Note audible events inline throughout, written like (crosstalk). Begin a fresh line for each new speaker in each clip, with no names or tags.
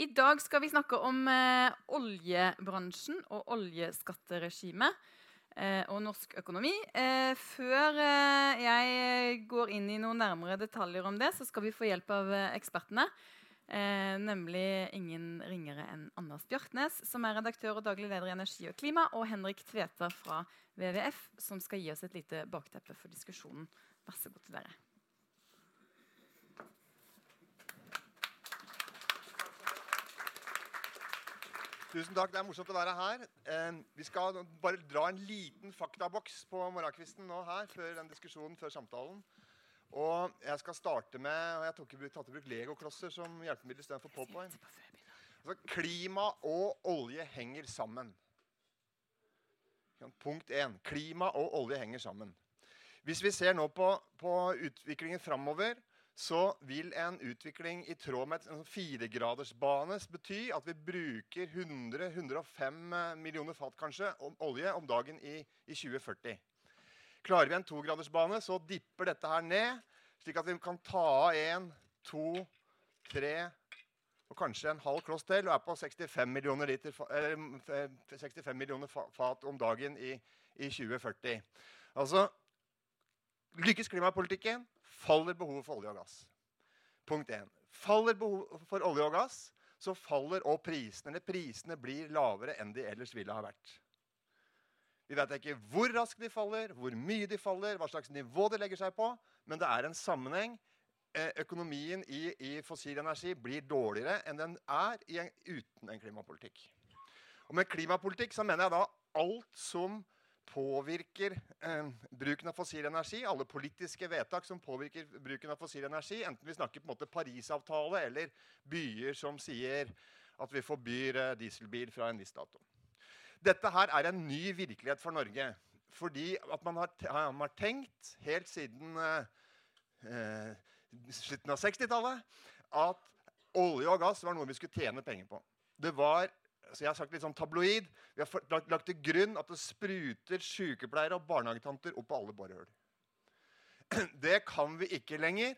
I dag skal vi snakke om eh, oljebransjen og oljeskatteregimet eh, og norsk økonomi. Eh, før eh, jeg går inn i noen nærmere detaljer om det, så skal vi få hjelp av eh, ekspertene. Eh, nemlig ingen ringere enn Anders Bjartnes, som er redaktør og daglig leder i Energi og klima, og Henrik Tveta fra WWF, som skal gi oss et lite bakteppe for diskusjonen. Vær så god til dere.
Tusen takk, det er morsomt å være her. Eh, vi skal bare dra en liten faktaboks på morgenkvisten nå her, før den diskusjonen, før samtalen. Og jeg skal starte med og Jeg tok i tatt i bruk legoklosser som hjelpemiddel istedenfor PowerPoint. Altså, klima og olje henger sammen. Punkt 1. Klima og olje henger sammen. Hvis vi ser nå på, på utviklingen framover, så vil en utvikling i tråd med en firegradersbane bety at vi bruker 100-105 millioner fat kanskje, om olje om dagen i, i 2040. Klarer vi en togradersbane, så dipper dette her ned, slik at vi kan ta av én, to, tre og kanskje en halv kloss til og er på 65 millioner, liter, fa- eh, 65 millioner fat om dagen i, i 2040. Altså, lykkes klimapolitikken, faller behovet for olje og gass. Punkt 1. Faller behovet for olje og gass, så faller også prisene. Eller prisene blir lavere enn de ellers ville ha vært. Vi vet ikke hvor raskt de faller, hvor mye de faller, hva slags nivå de legger seg på, men det er en sammenheng. Eh, Økonomien i, i fossil energi blir dårligere enn den er en, uten en klimapolitikk. Og med klimapolitikk så mener jeg da alt som påvirker eh, bruken av fossil energi, alle politiske vedtak som påvirker bruken av fossil energi, enten vi snakker på en måte Parisavtale eller byer som sier at vi forbyr eh, dieselbil fra en viss dato. Dette her er en ny virkelighet for Norge. Fordi at man har, man har tenkt helt siden eh, eh, slutten av 60-tallet at olje og gass var noe vi skulle tjene penger på. Det var så jeg har sagt litt sånn tabloid. Vi har lagt, lagt til grunn at det spruter sykepleiere og barnehagetanter opp på alle borehull. (clears throat) Det kan vi ikke lenger.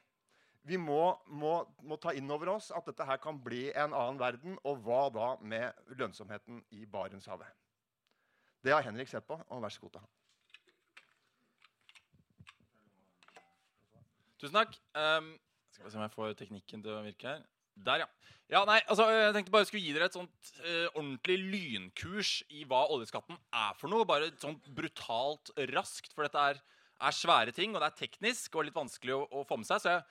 Vi må, må, må ta inn over oss at dette her kan bli en annen verden. Og hva da med lønnsomheten i Barentshavet? Det har Henrik sett på, og vær så god han.
Tusen takk. Um, skal vi se om jeg får teknikken til å virke her. Der, ja. ja nei, altså, jeg tenkte bare jeg skulle gi dere et sånt eh, ordentlig lynkurs i hva oljeskatten er for noe. Bare sånt brutalt raskt, for dette er, er svære ting, og det er teknisk og litt vanskelig å, å få med seg. Så jeg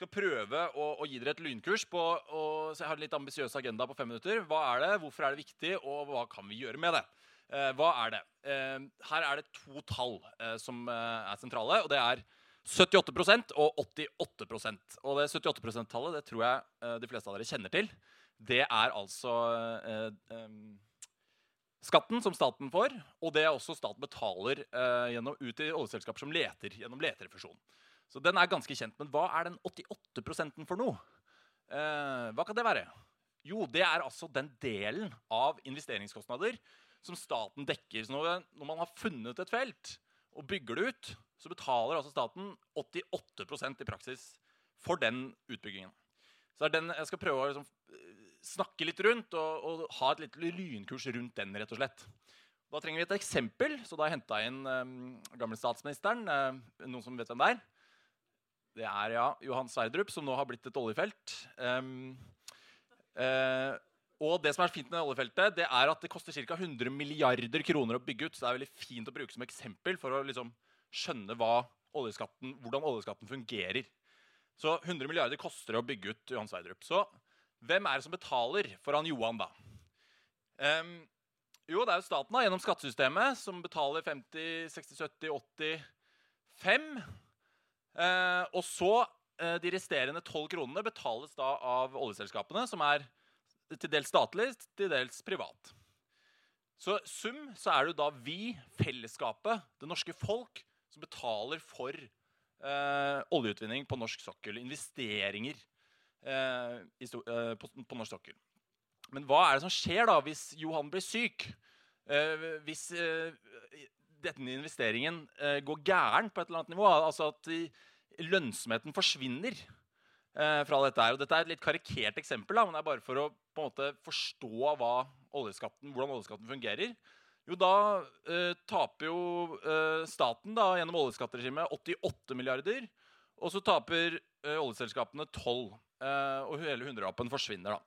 skal prøve å, å gi dere et lynkurs på og, Så jeg har en litt ambisiøs agenda på fem minutter. Hva er det, hvorfor er det viktig, og hva kan vi gjøre med det? Eh, hva er det? Eh, her er det to tall eh, som eh, er sentrale, og det er 78% og 88% Og det 78 %-tallet det tror jeg eh, de fleste av dere kjenner til. Det er altså eh, em, skatten som staten får, og det er også staten betaler eh, gjennom, ut til oljeselskaper som leter gjennom leterefusjon. Så den er ganske kjent. Men hva er den 88 for noe? Eh, hva kan det være? Jo, det er altså den delen av investeringskostnader som staten dekker. Så når, når man har funnet et felt og bygger det ut, så betaler altså staten 88% i praksis for den utbyggingen. Så det er den jeg skal prøve å liksom, eh, snakke litt rundt og, og ha et litt lynkurs rundt den, rett og slett. Da trenger vi et eksempel, så da henta jeg inn um, gamle statsministeren. eh, noen som vet hvem det er? Det er ja, Johan Sverdrup, som nå har blitt et oljefelt. Um, eh, og det som er fint med oljefeltet, det er at det koster ca. 100 milliarder kroner å bygge ut. Så det er veldig fint å bruke som eksempel for å liksom skjønne oljeskatten, hvordan oljeskatten fungerer. Så 100 milliarder koster det å bygge ut Johan Sverdrup. Så hvem er det som betaler for han Johan, da? Um, jo, det er jo staten da, gjennom skattesystemet som betaler 50, 60, 70, 85. Uh, og så uh, de resterende 12 kronene betales da av oljeselskapene, som er til dels statlig, til dels privat. Så sum så er det jo da vi, fellesskapet, det norske folk, som betaler for eh, oljeutvinning på norsk sokkel. Investeringer eh, i eh, på, på norsk sokkel. Men hva er det som skjer da hvis Johan blir syk? Eh, hvis eh, denne investeringen eh, går gæren på et eller annet nivå? Altså at lønnsomheten forsvinner. Eh, fra dette her. Og dette er et litt karikert eksempel, da, men det er bare for å på en måte forstå oljeskatten, hvordan oljeskatten fungerer. Jo, da eh, taper jo eh, staten da, gjennom oljeskatteregimet 88 milliarder. Og så taper eh, oljeselskapene 12. eh, og hele hundrelappen forsvinner, da.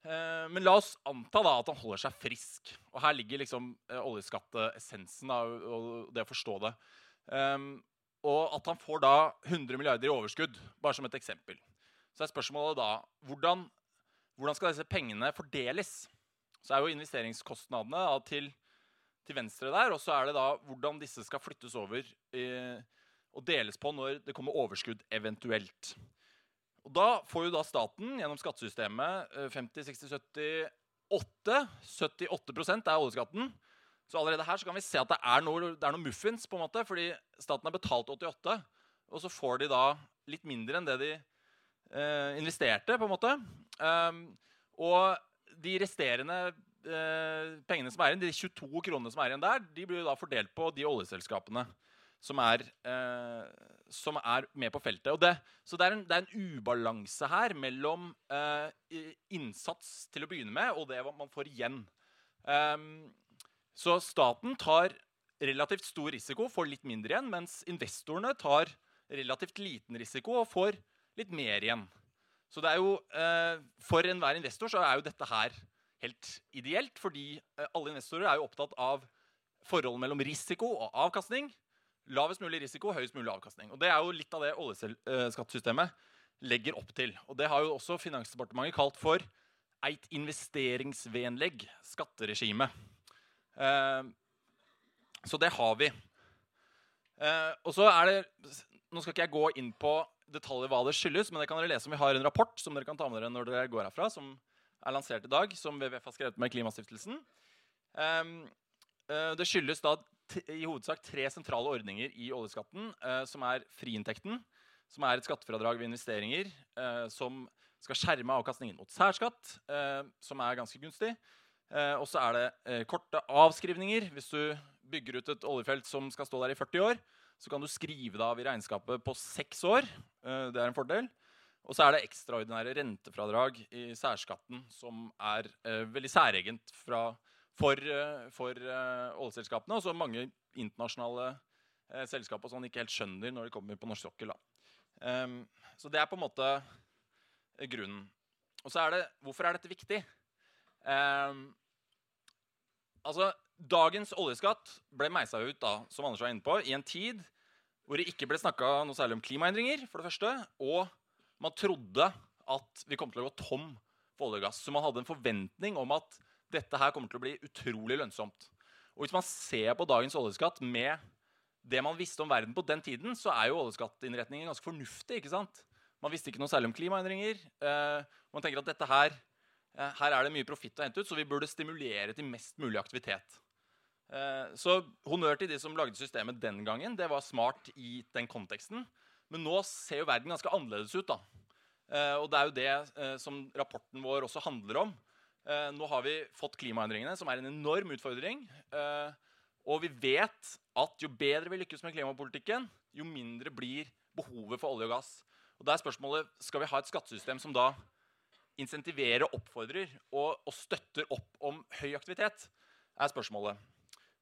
Eh, men la oss anta da at han holder seg frisk. Og her ligger liksom oljeskatteessensen og, og det å forstå det. Um, og at han får da 100 milliarder i overskudd, bare som et eksempel. Så er spørsmålet da hvordan, hvordan skal disse pengene fordeles? Så er jo investeringskostnadene da, til, til, venstre der, og så er det da hvordan disse skal flyttes over eh, og deles på når det kommer overskudd eventuelt. Og da får jo da staten gjennom skattesystemet 50, 60, 70, 8 78% er oljeskatten. Så allerede her så kan vi se at det er noe, det er noe muffins, på en måte, fordi staten har betalt 88, og så får de da litt mindre enn det de eh, investerte, på en måte. Um, og de resterende eh, pengene som er igjen, de 22 kronene som er igjen der, de blir jo da fordelt på de oljeselskapene som er, eh, som er med på feltet. Det, så det er, en, det er, en, ubalanse her mellom eh, innsats til å begynne med og det man får igjen. Um, så staten tar relativt stor risiko, får litt mindre igjen, mens investorene tar relativt liten risiko og får litt mer igjen. Så det er jo, eh, For enhver investor så er jo dette her helt ideelt, fordi eh, alle investorer er jo opptatt av forholdet mellom risiko og avkastning. Lavest mulig risiko, høyest mulig avkastning. Og Det er jo litt av det oljeskattesystemet legger opp til. Og Det har jo også Finansdepartementet kalt for eit investeringsvennlig skatteregime. Eh, så det har vi. Eh, og så er det Nå skal ikke jeg gå inn på detaljer hva det skyldes, men det kan dere lese om vi har en rapport som dere kan ta med dere når dere går herfra, som er lansert i dag, som WWF har skrevet med Klimastiftelsen. Eh, det skyldes da i hovedsak tre sentrale ordninger i oljeskatten, som er friinntekten, som er et skattefradrag ved investeringer som skal skjerme avkastningen mot særskatt, som er ganske gunstig. Eh, og så er det eh, korte avskrivninger. Hvis du bygger ut et oljefelt som skal stå der i 40 år, så kan du skrive det av i regnskapet på seks år. Eh, det er en fordel. Og så er det ekstraordinære rentefradrag i særskatten, som er veldig særegent fra, for, for oljeselskapene, og som mange internasjonale selskap og sånn ikke helt skjønner når de kommer på norsk sokkel. Um, så det er på en måte grunnen. Og så er det Hvorfor er dette viktig? Um, Altså, Dagens oljeskatt ble meisa ut da, som Anders var inne på, i en tid hvor det ikke ble snakka noe særlig om klimaendringer, for det første, og man trodde at vi kom til å gå tom for olje og gass. Så man hadde en forventning om at dette her kommer til å bli utrolig lønnsomt. Og hvis man ser på dagens oljeskatt med det man visste om verden på den tiden, så er jo oljeskatteinnretningen ganske fornuftig. ikke sant? Man visste ikke noe særlig om klimaendringer. Uh, man tenker at dette her her er det mye profitt å hente ut, så vi burde stimulere til mest mulig aktivitet. Eh, så honnør til de som lagde systemet den gangen. Det var smart i den konteksten. Men nå ser jo verden ganske annerledes ut. da. Eh, og det er jo det som rapporten vår også handler om. Nå har vi fått klimaendringene, som er en enorm utfordring. Og vi vet at jo bedre vi lykkes med klimapolitikken, jo mindre blir behovet for olje og gass. Og da er spørsmålet, Skal vi ha et skattesystem som da insentiverer, oppfordrer og, og, støtter opp om høy aktivitet, er spørsmålet.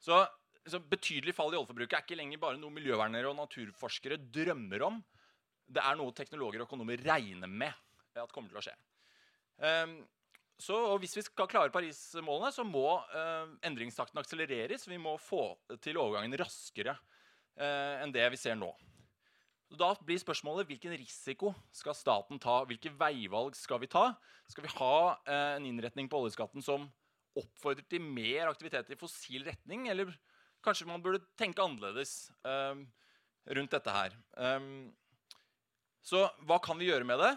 Så, så Betydelig fall i oljeforbruket er ikke lenger bare noe miljøvernere og naturforskere drømmer om. Det er noe teknologer og økonomer regner med at kommer til å skje. Um, så Hvis vi skal klare Paris-målene, så må uh, endringstakten akselereres. Vi må få til overgangen raskere uh, enn det vi ser nå. Da blir spørsmålet hvilken risiko skal staten ta? Hvilke veivalg skal vi ta? Skal vi ha eh, en innretning på oljeskatten som oppfordrer til mer aktivitet i fossil retning? Eller kanskje man burde tenke annerledes eh, rundt dette her? Um, så hva kan vi gjøre med det?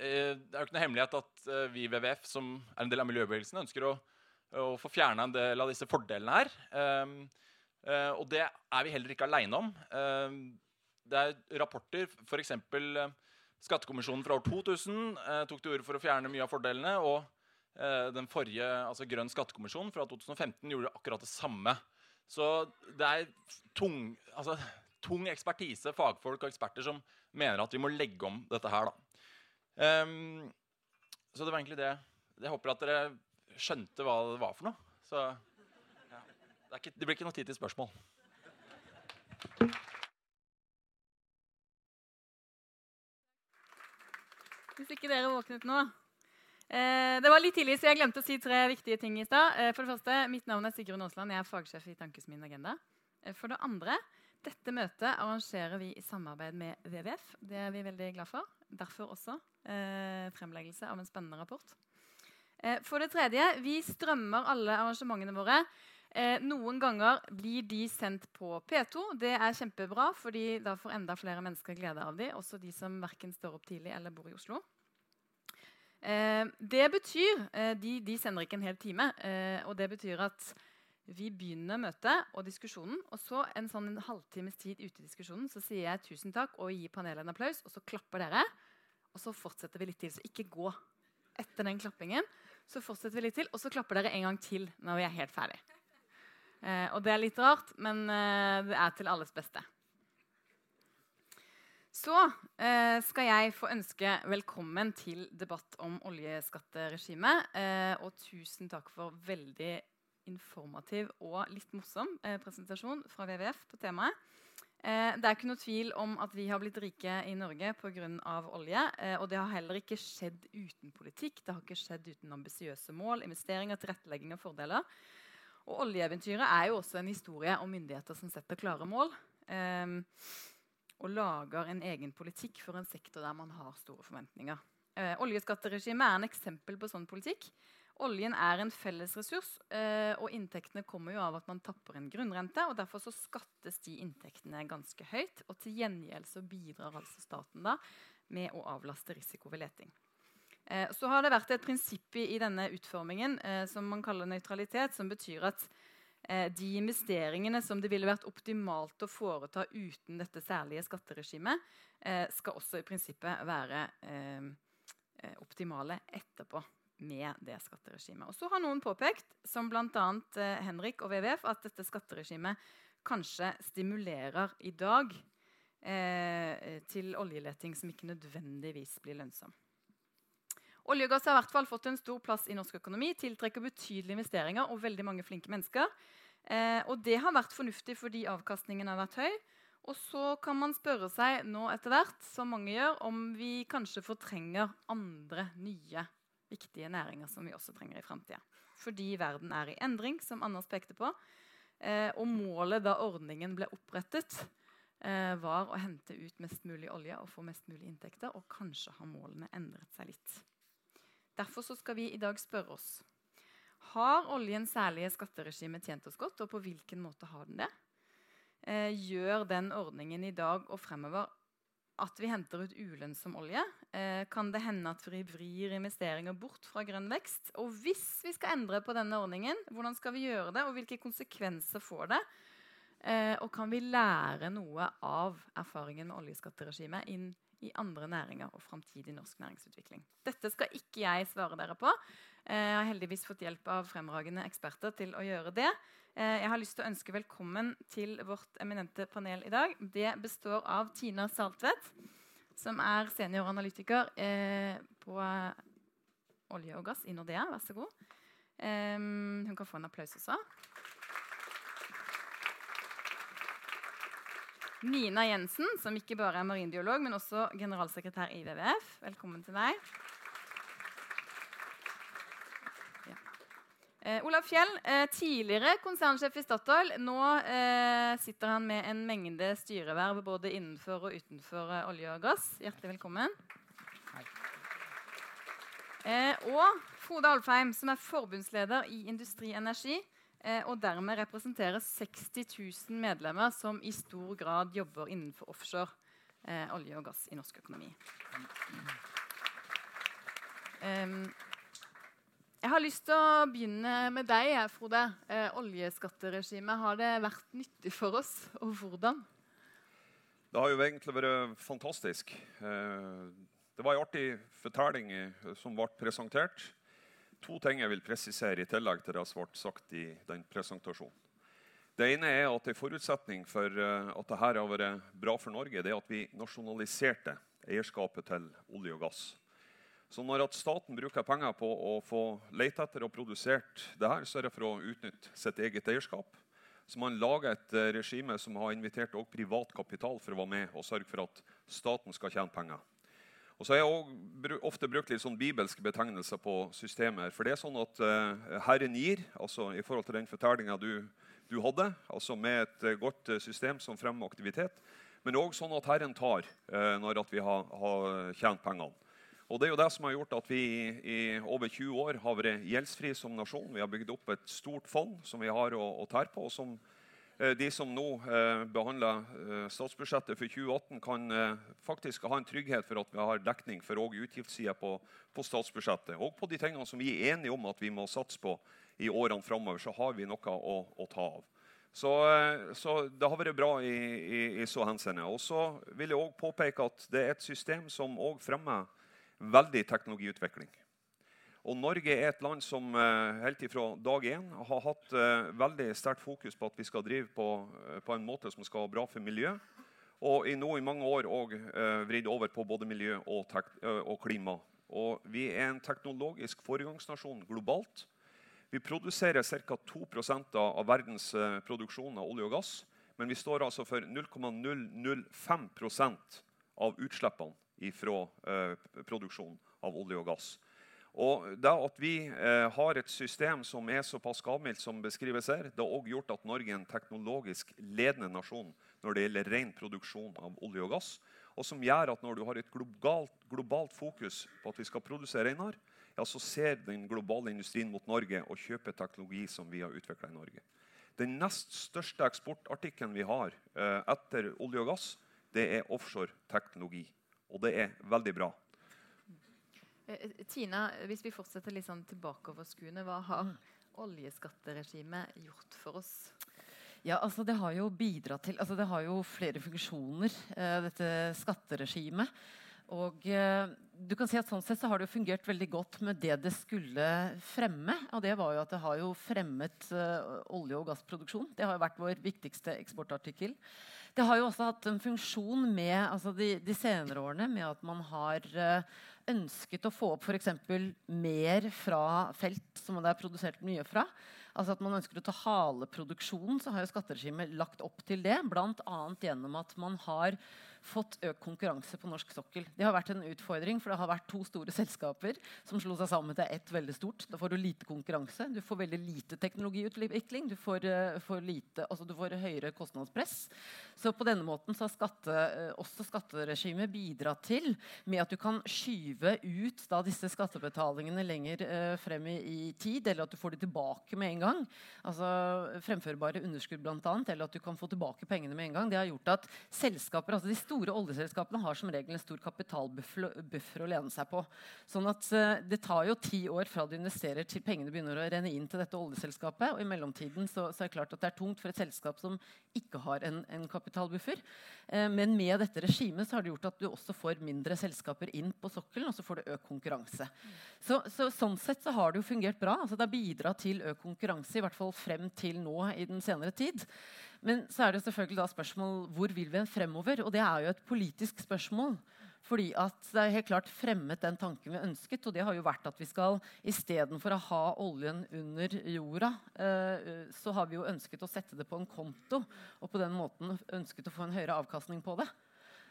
Eh, det er jo ikke noe hemmelighet at eh, vi i WWF, som er en del av miljøbevegelsen, ønsker å, å få fjerna en del av disse fordelene her. Um, og det er vi heller ikke aleine om. Um, det er rapporter, f.eks. Eh, Skattekommisjonen fra år 2000 eh, tok til orde for å fjerne mye av fordelene. Og eh, den forrige, altså Grønn skattekommisjon fra 2015 gjorde akkurat det samme. Så det er tung, altså, tung ekspertise, fagfolk og eksperter som mener at vi må legge om dette her. da. Um, så det var egentlig det. Jeg håper at dere skjønte hva det var for noe. Så ja. det, ikke, det blir ikke noe tid til spørsmål.
Hvis ikke dere våknet nå. Eh, det var litt tidlig, så jeg glemte å si tre viktige ting i stad. Eh, for det første, Mitt navn er Sigrun Aasland. Jeg er fagsjef i Tankes min agenda. Eh, for det andre, dette møtet arrangerer vi i samarbeid med WWF. Det er vi veldig glad for. Derfor også eh, fremleggelse av en spennende rapport. Eh, for det tredje, vi strømmer alle arrangementene våre. Eh, noen ganger blir de sendt på P2. Det er kjempebra, fordi da får enda flere mennesker glede av dem, også de som verken står opp tidlig eller bor i Oslo. Eh, det betyr eh, de, de, sender ikke en hel time. Eh, og det betyr at vi begynner møtet og diskusjonen. Og så en sånn en halvtimes tid ute i diskusjonen så sier jeg tusen takk og gir panelet en applaus. Og så klapper dere. Og så fortsetter vi litt til. Så ikke gå etter den klappingen. Så fortsetter vi litt til, og så klapper dere en gang til når vi er helt ferdig. Eh, og det er litt rart, men eh, det er til alles beste. Så eh, skal jeg få ønske velkommen til debatt om oljeskatteregimet. Og tusen takk for veldig informativ og litt morsom presentasjon fra WWF på temaet. Det er ikke noe tvil om at vi har blitt rike i Norge pga. olje. og det har heller ikke skjedd uten politikk. Det har ikke skjedd uten ambisiøse mål, investeringer, tilrettelegging og fordeler. Og oljeeventyret er jo også en historie om myndigheter som setter klare mål. Um, og lager en egen politikk for en sektor der man har store forventninger. Eh, oljeskatteregimet er en eksempel på sånn politikk. Oljen er en fellesressurs, eh, og inntektene kommer jo av at man tapper en grunnrente. og Derfor så skattes de inntektene ganske høyt. Og til gjengjeld så bidrar altså staten da med å avlaste risiko ved leting. Eh, så har det vært et prinsipp i, denne utformingen eh, som man kaller nøytralitet, som betyr at eh, de investeringene som det ville vært optimalt å foreta uten dette særlige skatteregimet, skal også i prinsippet være optimale etterpå med det skatteregimet. Og så har noen påpekt, som bl.a. Eh, Henrik og WWF, at dette skatteregimet kanskje stimulerer i dag til oljeleting som ikke nødvendigvis blir lønnsom. Olje og gass har i hvert fall fått en stor plass i norsk økonomi, tiltrekker betydelige investeringer og veldig mange flinke mennesker. Eh, og det har vært fornuftig fordi avkastningen har vært høy. Og så kan man spørre seg nå etter hvert, som mange gjør, om vi kanskje fortrenger andre nye viktige næringer som vi også trenger i framtida. Fordi verden er i endring, som Anders pekte på. Eh, og målet da ordningen ble opprettet, eh, var å hente ut mest mulig olje og få mest mulig inntekter. Og kanskje har målene endret seg litt. Derfor skal vi i dag spørre oss har oljen særlige skatteregime tjent oss godt, og på hvilken måte har den det? Eh, gjør den ordningen i dag og fremover at vi henter ut ulønnsom olje? Eh, kan det hende at vi vrir investeringer bort fra grønn vekst? Og hvis vi skal endre på denne ordningen, hvordan skal vi gjøre det, og hvilke konsekvenser får det? Eh, og kan vi lære noe av erfaringen med oljeskatteregimet inn i andre næringer og framtidig norsk næringsutvikling? Dette skal ikke jeg svare dere på. Eh, jeg har heldigvis fått hjelp av fremragende eksperter til å gjøre det. Eh, jeg har lyst til å ønske velkommen til vårt eminente panel i dag. Det består av Tina Saltvedt, som er senioranalytiker eh, på olje og gass i Nordea. Vær så god. hun kan få en applaus også. Nina Jensen, som ikke bare er marinbiolog, men også generalsekretær i WWF. Velkommen til deg. Eh, Olav Fjell, eh, tidligere konsernsjef i Statoil. Nå eh, sitter han med en mengde styreverv både innenfor og utenfor eh, olje og gass. Hjertelig velkommen. Eh, og Frode Alfheim, som er forbundsleder i Industri Energi. Eh, og dermed representerer 60 000 medlemmer som i stor grad jobber innenfor offshore olje og gass i norsk økonomi. Jeg har lyst til å begynne med deg, Frode. Eh, oljeskatteregimet, har det vært nyttig for oss, og hvordan?
Det har jo egentlig vært fantastisk. Eh, det var en artig fortelling eh, som ble presentert. To ting jeg vil presisere i tillegg til det som ble sagt i den presentasjonen. Det ene er at En forutsetning for eh, at dette har vært bra for Norge, det er at vi nasjonaliserte eierskapet til olje og gass. Så når at staten bruker penger på å få lete etter og produsert det her, så er det for å utnytte sitt eget eierskap. Så man lager et eh, regime som har invitert også privat kapital for å være med og sørge for at staten skal tjene penger. Og så har jeg også ofte brukt litt sånn bibelske betegnelser på systemer. For det er sånn at uh, Herren gir, altså i forhold til den fortellinga du, du, hadde, altså med et uh, godt system som fremmer aktivitet, men òg sånn at Herren tar når vi har, har tjent pengene. Og Det er jo det som har gjort at vi i, over 20 år har vært gjeldsfri som nasjon. Vi har bygd opp et stort fond som vi har å, å tære på. og som eh, De som nå eh, behandler eh, statsbudsjettet for 2018, kan eh, faktisk ha en trygghet for at vi har dekning for utgiftssida på, på, statsbudsjettet. Og på de tingene som vi er enige om at vi må satse på i årene framover, så har vi noe å, å ta av. Så, eh, så, det har vært bra i, i, i så henseende. Og så vil jeg også påpeke at det er et system som òg fremmer veldig teknologiutvikling. Og Norge er et land som uh, helt ifra dag én har hatt uh, veldig sterkt fokus på at vi skal drive på, uh, på, en måte som skal være bra for miljø. Og i nå i mange år òg vridd over på både miljø og, og, klima. Og vi er en teknologisk foregangsnasjon globalt. Vi produserer ca. 2% av verdens produksjon av olje og gass. Men vi står altså for 0,005% av utslippene fra eh, produksjonen av olje og gass. Og det At vi eh, har et system som er såpass gavmildt som beskrives her, det har også gjort at Norge er en teknologisk ledende nasjon når det gjelder ren produksjon av olje og gass. Og som gjør at når du har et globalt, globalt fokus på at vi skal produsere renere, ja, så ser den globale industrien mot Norge og kjøper teknologi som vi har utvikla i Norge. Den nest største eksportartikkelen vi har eh, etter olje og gass, det er offshore teknologi. Og det er veldig bra.
Eh, eh, Tina, hvis vi fortsetter litt sånn tilbakeoverskuende, hva har mm. oljeskatteregimet gjort for oss?
Ja, altså Det har jo bidratt til, altså det har jo flere funksjoner, eh, dette skatteregimet. Og eh, du kan si at sånn sett så har det jo fungert veldig godt med det det skulle fremme. Og det var jo at det har jo fremmet eh, olje- og gassproduksjon. Det har jo vært vår viktigste eksportartikkel. Det har jo også hatt en funksjon med, altså de, de senere årene med at man har uh, ønsket å få opp f.eks. mer fra felt som det er produsert mye fra. Altså at man ønsker å ta haleproduksjonen, så har jo skatteregimet lagt opp til det. Bl.a. gjennom at man har fått økt konkurranse på norsk sokkel. Det har vært en utfordring, for det har vært to store selskaper som slo seg sammen til ett veldig stort. Da får du lite konkurranse, du får veldig lite teknologiutvikling, du får, uh, får, lite, altså du får høyere kostnadspress. Så på denne måten har skatte, uh, også skatteregimet bidratt til med at du kan skyve ut da, disse skattebetalingene lenger uh, frem i, i, tid, eller at du får de tilbake med en gang. Altså fremførbare underskudd bl.a., eller at du kan få tilbake pengene med en gang. Det har gjort at selskaper, altså de store store oljeselskapene har som regel en stor kapitalbuffer å lene seg på. Sånn at uh, Det tar jo ti år fra du investerer til pengene begynner å renne inn til dette oljeselskapet. og I mellomtiden så, så er det klart at det er tungt for et selskap som ikke har en, en kapitalbuffer. Uh, men med dette regimet har det gjort at du også får mindre selskaper inn på sokkelen, og så får du økt konkurranse. Så, så, sånn sett så har det jo fungert bra. altså Det har bidratt til økt konkurranse, i hvert fall frem til nå i den senere tid. Men så er det selvfølgelig da spørsmål hvor vil vi en fremover? Og det er jo et politisk spørsmål. Fordi at det er helt klart fremmet den tanken vi ønsket. Og det har jo vært at vi skal istedenfor å ha oljen under jorda, eh, så har vi jo ønsket å sette det på en konto. Og på den måten ønsket å få en høyere avkastning på det.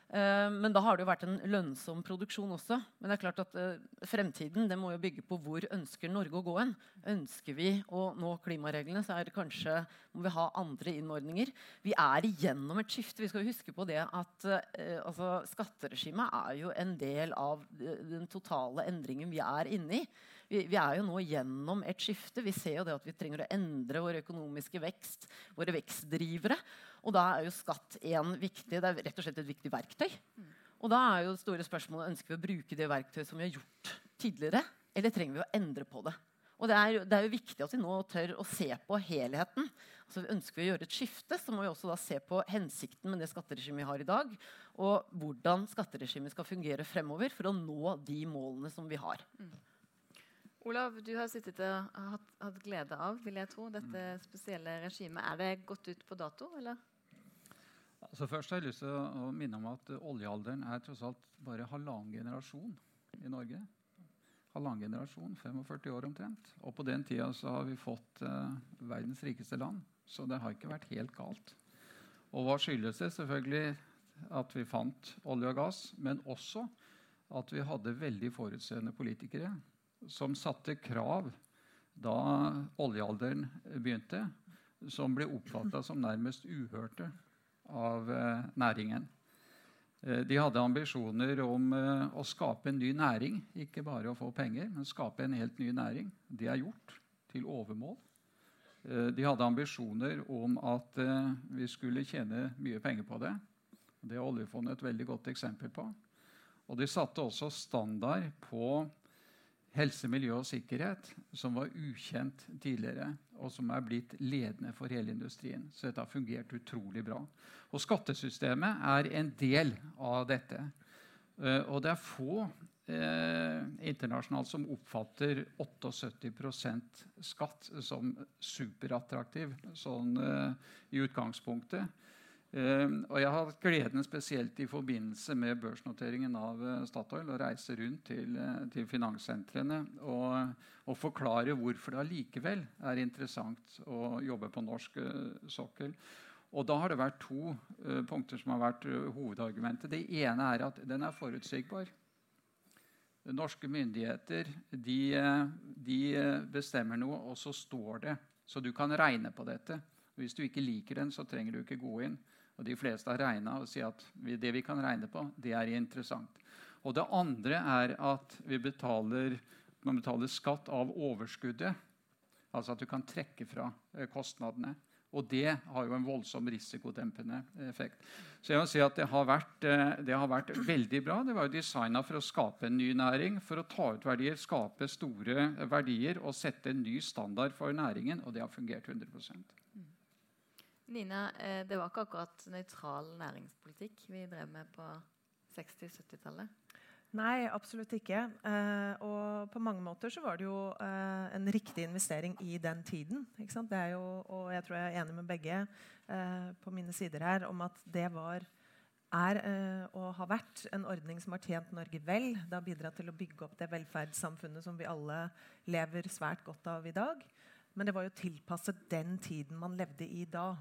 Uh, men da har det jo vært en lønnsom produksjon også. Men det er klart at uh, fremtiden det må jo bygge på hvor ønsker Norge å gå hen. Ønsker vi å nå klimareglene, så er det kanskje må vi ha andre innordninger. Vi er igjennom et skifte. Vi skal huske på det at uh, altså, skatteregimet er jo en del av den totale endringen vi er inne i. Vi, vi, er jo nå gjennom et skifte. Vi ser jo det at vi trenger å endre vår økonomiske vekst, våre vekstdrivere. Og da er jo skatt en viktig, det er rett og slett et viktig verktøy. Og da er jo det store spørsmålet ønsker vi å bruke det verktøyet som vi har gjort tidligere, eller trenger vi å endre på det. Og det er, det er jo viktig at vi nå tør å se på helheten. Altså Ønsker vi å gjøre et skifte, så må vi også da se på hensikten med det skatteregimet vi har i dag, og hvordan skatteregimet skal fungere fremover for å nå de målene som vi har. Mm.
Olav, du har sittet og hatt, hatt, glede av vil jeg tro, dette mm. spesielle regimet. Er det gått ut på dato, eller?
Altså først har jeg lyst til å minne om at oljealderen er tross alt bare halvannen generasjon i Norge. halvannen generasjon. 45 år omtrent. Og på den tida så har vi fått eh, verdens rikeste land. Så det har ikke vært helt galt. Og hva skyldes det? Selvfølgelig at vi fant olje og gass, men også at vi hadde veldig forutseende politikere som satte krav da oljealderen begynte, som ble oppfatta som nærmest uhørte av eh, næringen. Eh, de hadde ambisjoner om eh, å skape en ny næring. Ikke bare å få penger, men skape en helt ny næring. Det er gjort til overmål. De hadde ambisjoner om at vi skulle tjene mye penger på det. Det er oljefondet et veldig godt eksempel på. Og de satte også standard på helse, miljø og sikkerhet som var ukjent tidligere, og som er blitt ledende for hele industrien. Så dette har fungert utrolig bra. Og skattesystemet er en del av dette. Uh, og det er få eh, internasjonalt som oppfatter 78% skatt som superattraktiv sånn eh, i utgangspunktet. Uh, og jeg har hatt gleden spesielt i forbindelse med børsnoteringen av uh, Statoil å reise rundt til, uh, til finanssentrene og, og, forklare hvorfor det allikevel er interessant å jobbe på norsk sokkel. Og da har det vært to punkter som har vært hovedargumentet. Det ene er at den er forutsigbar. Norske myndigheter de, de bestemmer noe, og så står det. Så du kan regne på dette. Hvis du ikke liker den, så trenger du ikke gå inn. Og de fleste har regna og sier at det vi kan regne på, det er interessant. Og det andre er at vi betaler, man betaler skatt av overskuddet. Altså at du kan trekke fra eh, kostnadene. Og det har jo en voldsom risikodempende effekt. Så jeg må si at det har vært, eh, det har vært veldig bra. Det var jo designa for å skape en ny næring, for å ta ut verdier, skape store verdier og sette en ny standard for næringen. Og det har fungert 100
Nina, eh, det var ikke akkurat nøytral næringspolitikk vi drev med på 60-70-tallet?
Nei, absolutt ikke. Eh, og på mange måter så var det jo eh, en riktig investering i den tiden. Det er jo, og jeg tror jeg er enig med begge på mine sider her om at det var er og har vært en ordning som har tjent Norge vel. Det har bidratt til å bygge opp det velferdssamfunnet som vi alle lever svært godt av i dag. Men det var jo tilpasset den tiden man levde i da.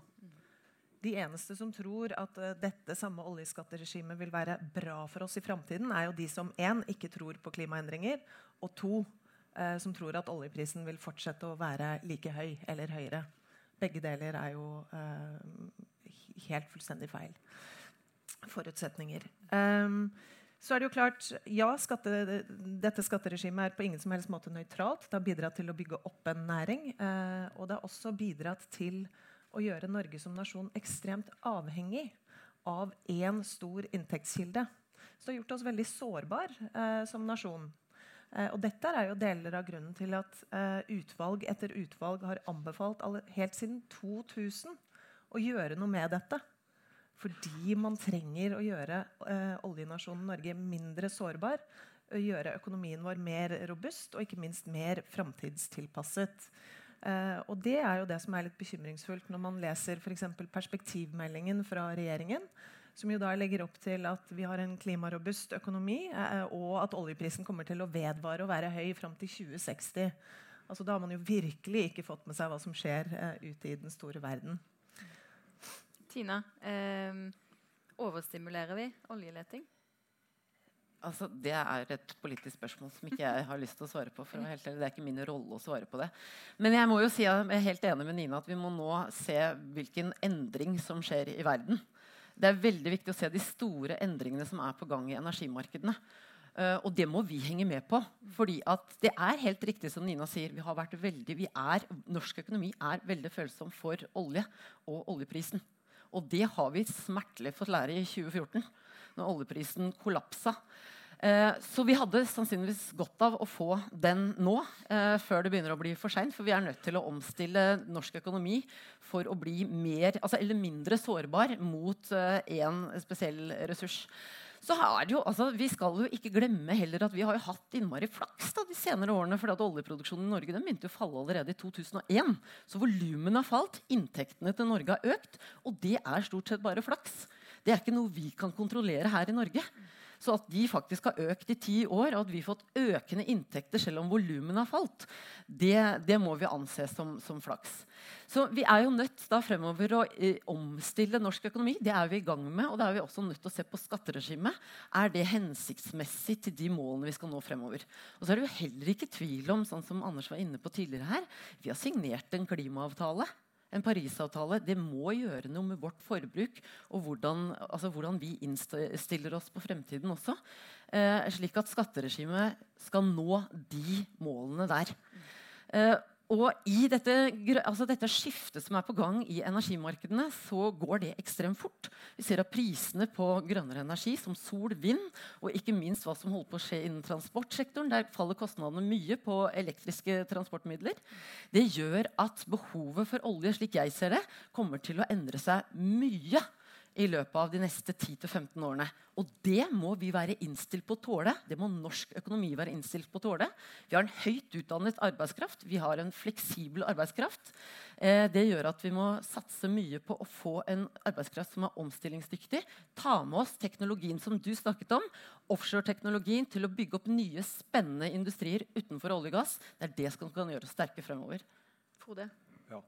De eneste som tror at uh, dette samme oljeskatteregimet vil være bra for oss i framtiden, er jo de som én ikke tror på klimaendringer, og to eh, som tror at oljeprisen vil fortsette å være like høy eller høyere. Begge deler er jo eh, helt fullstendig feil forutsetninger. Um, så er det jo klart, ja, skatte, Dette skatteregimet er på ingen som helst måte nøytralt. Det har bidratt til å bygge opp en næring. Eh, og det har også bidratt til å gjøre Norge som nasjon ekstremt avhengig av én stor inntektskilde. Så det har gjort oss veldig sårbar eh, som nasjon. Eh, og dette er jo deler av grunnen til at eh, utvalg etter utvalg har anbefalt alle, helt siden 2000 å gjøre noe med dette. Fordi man trenger å gjøre eh, oljenasjonen Norge mindre sårbar. Gjøre økonomien vår mer robust og ikke minst mer framtidstilpasset. Eh, og det er jo det som er litt bekymringsfullt når man leser for perspektivmeldingen fra regjeringen. Som jo da legger opp til at vi har en klimarobust økonomi, eh, og at oljeprisen kommer til å vedvare å være høy fram til 2060. Altså, da har man jo virkelig ikke fått med seg hva som skjer eh, ute i den store verden.
Tina, eh, overstimulerer vi oljeleting?
Altså, det er et politisk spørsmål som ikke jeg har lyst til å svare på. for helt Det er ikke min rolle å svare på det. Men jeg må jo si at jeg er helt enig med Nina at vi må nå se hvilken endring som skjer i verden. Det er veldig viktig å se de store endringene som er på gang i energimarkedene. Uh, og det må vi henge med på. fordi det er helt riktig som Nina sier. vi har vært veldig, vi er, Norsk økonomi er veldig følsom for olje og oljeprisen. Og det har vi smertelig fått lære i 2014, når oljeprisen kollapsa. Eh, så vi hadde sannsynligvis godt av å få den nå, eh, før det begynner å bli for seint. For vi er nødt til å omstille norsk økonomi for å bli mer, altså, eller mindre sårbar mot én eh, spesiell ressurs. Så er det jo, altså, Vi skal jo ikke glemme heller at vi har jo hatt innmari flaks da, de senere årene. fordi at Oljeproduksjonen i Norge den begynte å falle allerede i 2001. Så volumene har falt, inntektene til Norge har økt. Og det er stort sett bare flaks. Det er ikke noe vi kan kontrollere her i Norge. Så at de faktisk har økt i ti år, og at vi har fått økende inntekter selv om volumene har falt, det, det, må vi anse som, som, flaks. Så vi er jo nødt da fremover å eh, omstille norsk økonomi. Det er vi i gang med. Og da er vi også nødt til å se på skatteregimet. Er det hensiktsmessig til de målene vi skal nå fremover? Og så er det jo heller ikke tvil om, sånn som Anders var inne på tidligere her, vi har signert en klimaavtale en Parisavtale det må gjøre noe med vårt forbruk og hvordan, altså hvordan vi innstiller oss på fremtiden også. Eh, slik at skatteregimet skal nå de målene der. Eh, og i dette, altså dette, skiftet som er på gang i energimarkedene, så går det ekstremt fort. Vi ser at prisene på grønnere energi, som sol, vind, og ikke minst hva som holder på å skje innen transportsektoren, der faller kostnadene mye på elektriske transportmidler. Det gjør at behovet for olje, slik jeg ser det, kommer til å endre seg mye i løpet av de neste 10-15 årene. Og det må vi være innstilt på å tåle. Det må norsk økonomi være innstilt på å tåle. Vi har en høyt utdannet arbeidskraft. Vi har en fleksibel arbeidskraft. Eh, det gjør at vi må satse mye på å få en arbeidskraft som er omstillingsdyktig. Ta med oss teknologien som du snakket om, offshore-teknologien, til å bygge opp nye, spennende industrier utenfor olje og gass. Det er det som kan gjøre oss sterke fremover.
Frode?
Ja.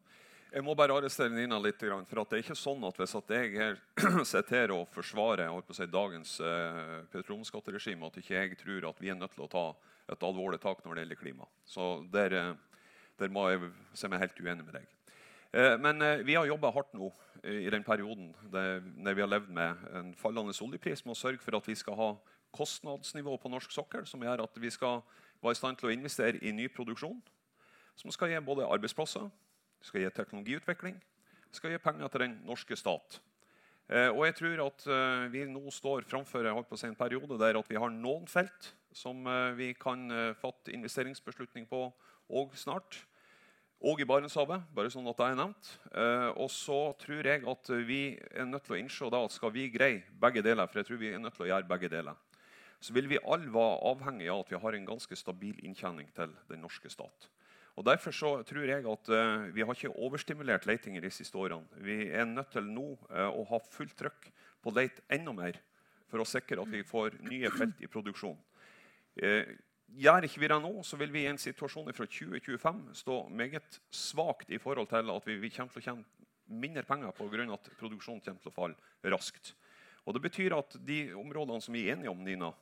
Jeg må bare arrestere Nina litt. For det er ikke sånn at hvis at jeg her (clears throat) sitter her og forsvarer si, dagens eh, petroleumsskatteregime, at ikke jeg tror at vi er nødt til å ta et alvorlig tak når det gjelder klima. Så der, eh, der må jeg se meg helt uenig med deg. Eh, men eh, vi har jobba hardt nå i den perioden når vi har levd med en fallende oljepris, med å sørge for at vi skal ha kostnadsnivå på norsk sokkel som gjør at vi skal være i stand til å investere i ny produksjon, som skal gi både arbeidsplasser skal gi teknologiutvikling, skal gi penger til den norske stat. Eh, og jeg tror at eh, vi nå står framfor en periode der at vi har noen felt som eh, vi kan fatte investeringsbeslutning på og snart. Og i Barentshavet, bare sånn at det er nevnt. Og så tror jeg at vi er nødt til å innse da, at skal vi greie begge deler, for jeg tror vi er nødt til å gjøre begge deler, så vil vi alle være avhengig av at vi har en ganske stabil inntjening til den norske stat. Og Derfor så tror jeg at uh, vi har ikke overstimulert leitinger de siste årene. Vi er nødt til nå uh, å ha fullt trykk på å lete enda mer for å sikre at vi får nye felt i produksjon. Uh, gjør ikke vi det nå, så vil vi i en situasjon fra 2025 stå meget svakt i forhold til at vi, vi kommer til å tjene mindre penger pga. at produksjonen kommer til å falle raskt. Og Det betyr at de områdene som vi er enige om, Nina,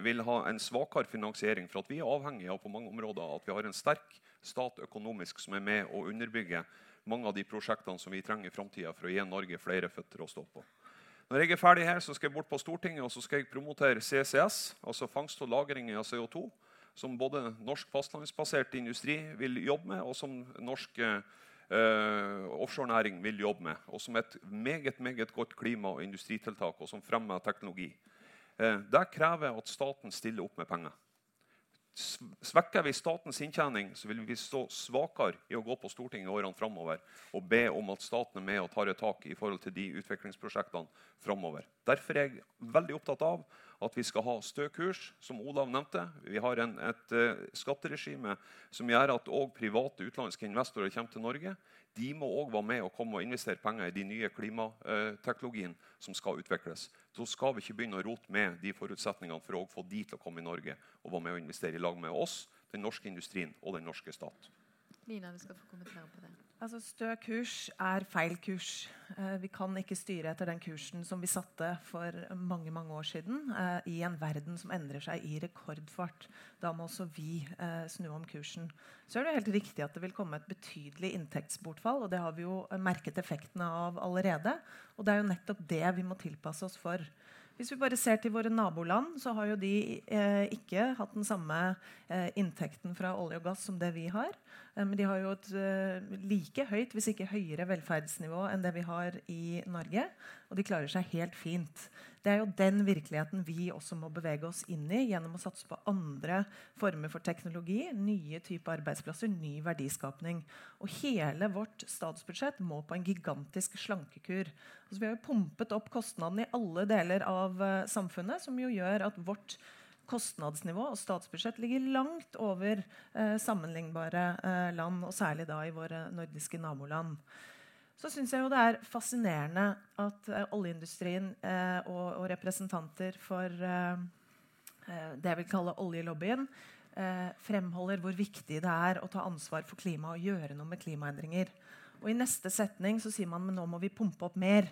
vil ha en svakere finansiering. For at vi er avhengig av på mange områder at vi har en sterk stat økonomisk som er med å underbygge mange av de prosjektene som vi trenger i framtida for å gi Norge flere føtter å stå på. Når jeg er ferdig her, så skal jeg bort på Stortinget og så skal jeg promotere CCS, altså fangst og lagring av CO2, som både norsk fastlandsbasert industri vil jobbe med, og som norsk eh, offshorenæring vil jobbe med. Og som et meget meget godt klima- og industritiltak, og som fremmer teknologi. Eh, det krever at staten stiller opp med penger. Svekker vi statens inntjening, så vil vi stå svakere i å gå på Stortinget i årene framover og be om at staten er med og tar et tak i forhold til de utviklingsprosjektene framover. Derfor er jeg veldig opptatt av at vi skal ha stø kurs, som Olav nevnte. Vi har en, et uh, skatteregime som gjør at òg private utenlandske investorer kommer til Norge. De må òg være med og komme og investere penger i de nye klimateknologien som skal utvikles. Så skal vi ikke begynne å rote med de forutsetningene for å få de til å komme i Norge og være med og investere i lag med oss, den norske industrien og den norske stat.
Lina, du skal få kommentere på det.
Altså, Stø kurs er feil kurs. Eh, vi kan ikke styre etter den kursen som vi satte for mange mange år siden, eh, i en verden som endrer seg i rekordfart. Da må også vi eh, snu om kursen. Så er det helt riktig at det vil komme et betydelig inntektsbortfall. og Det har vi jo merket effektene av allerede. Og det er jo nettopp det vi må tilpasse oss for. Hvis vi bare ser til våre naboland, så har jo de eh, ikke hatt den samme eh, inntekten fra olje og gass som det vi har. Eh, men de har jo et eh, like høyt, hvis ikke høyere, velferdsnivå enn det vi har i Norge. Og de klarer seg helt fint. Det er jo den virkeligheten vi også må bevege oss inn i gjennom å satse på andre former for teknologi, nye typer arbeidsplasser, ny verdiskapning. Og hele vårt statsbudsjett må på en gigantisk slankekur. Altså, vi har jo pumpet opp kostnadene i alle deler av uh, samfunnet, som jo gjør at vårt kostnadsnivå og statsbudsjett ligger langt over eh, sammenlignbare eh, land, og særlig da i våre nordiske naboland. Så syns jeg jo det er fascinerende at uh, oljeindustrien uh, og, og representanter for eh, det jeg vil kalle oljelobbyen fremholder hvor viktig det er å ta ansvar for klimaet og gjøre noe med klimaendringer. Og I neste setning så sier man men nå må vi pumpe opp mer.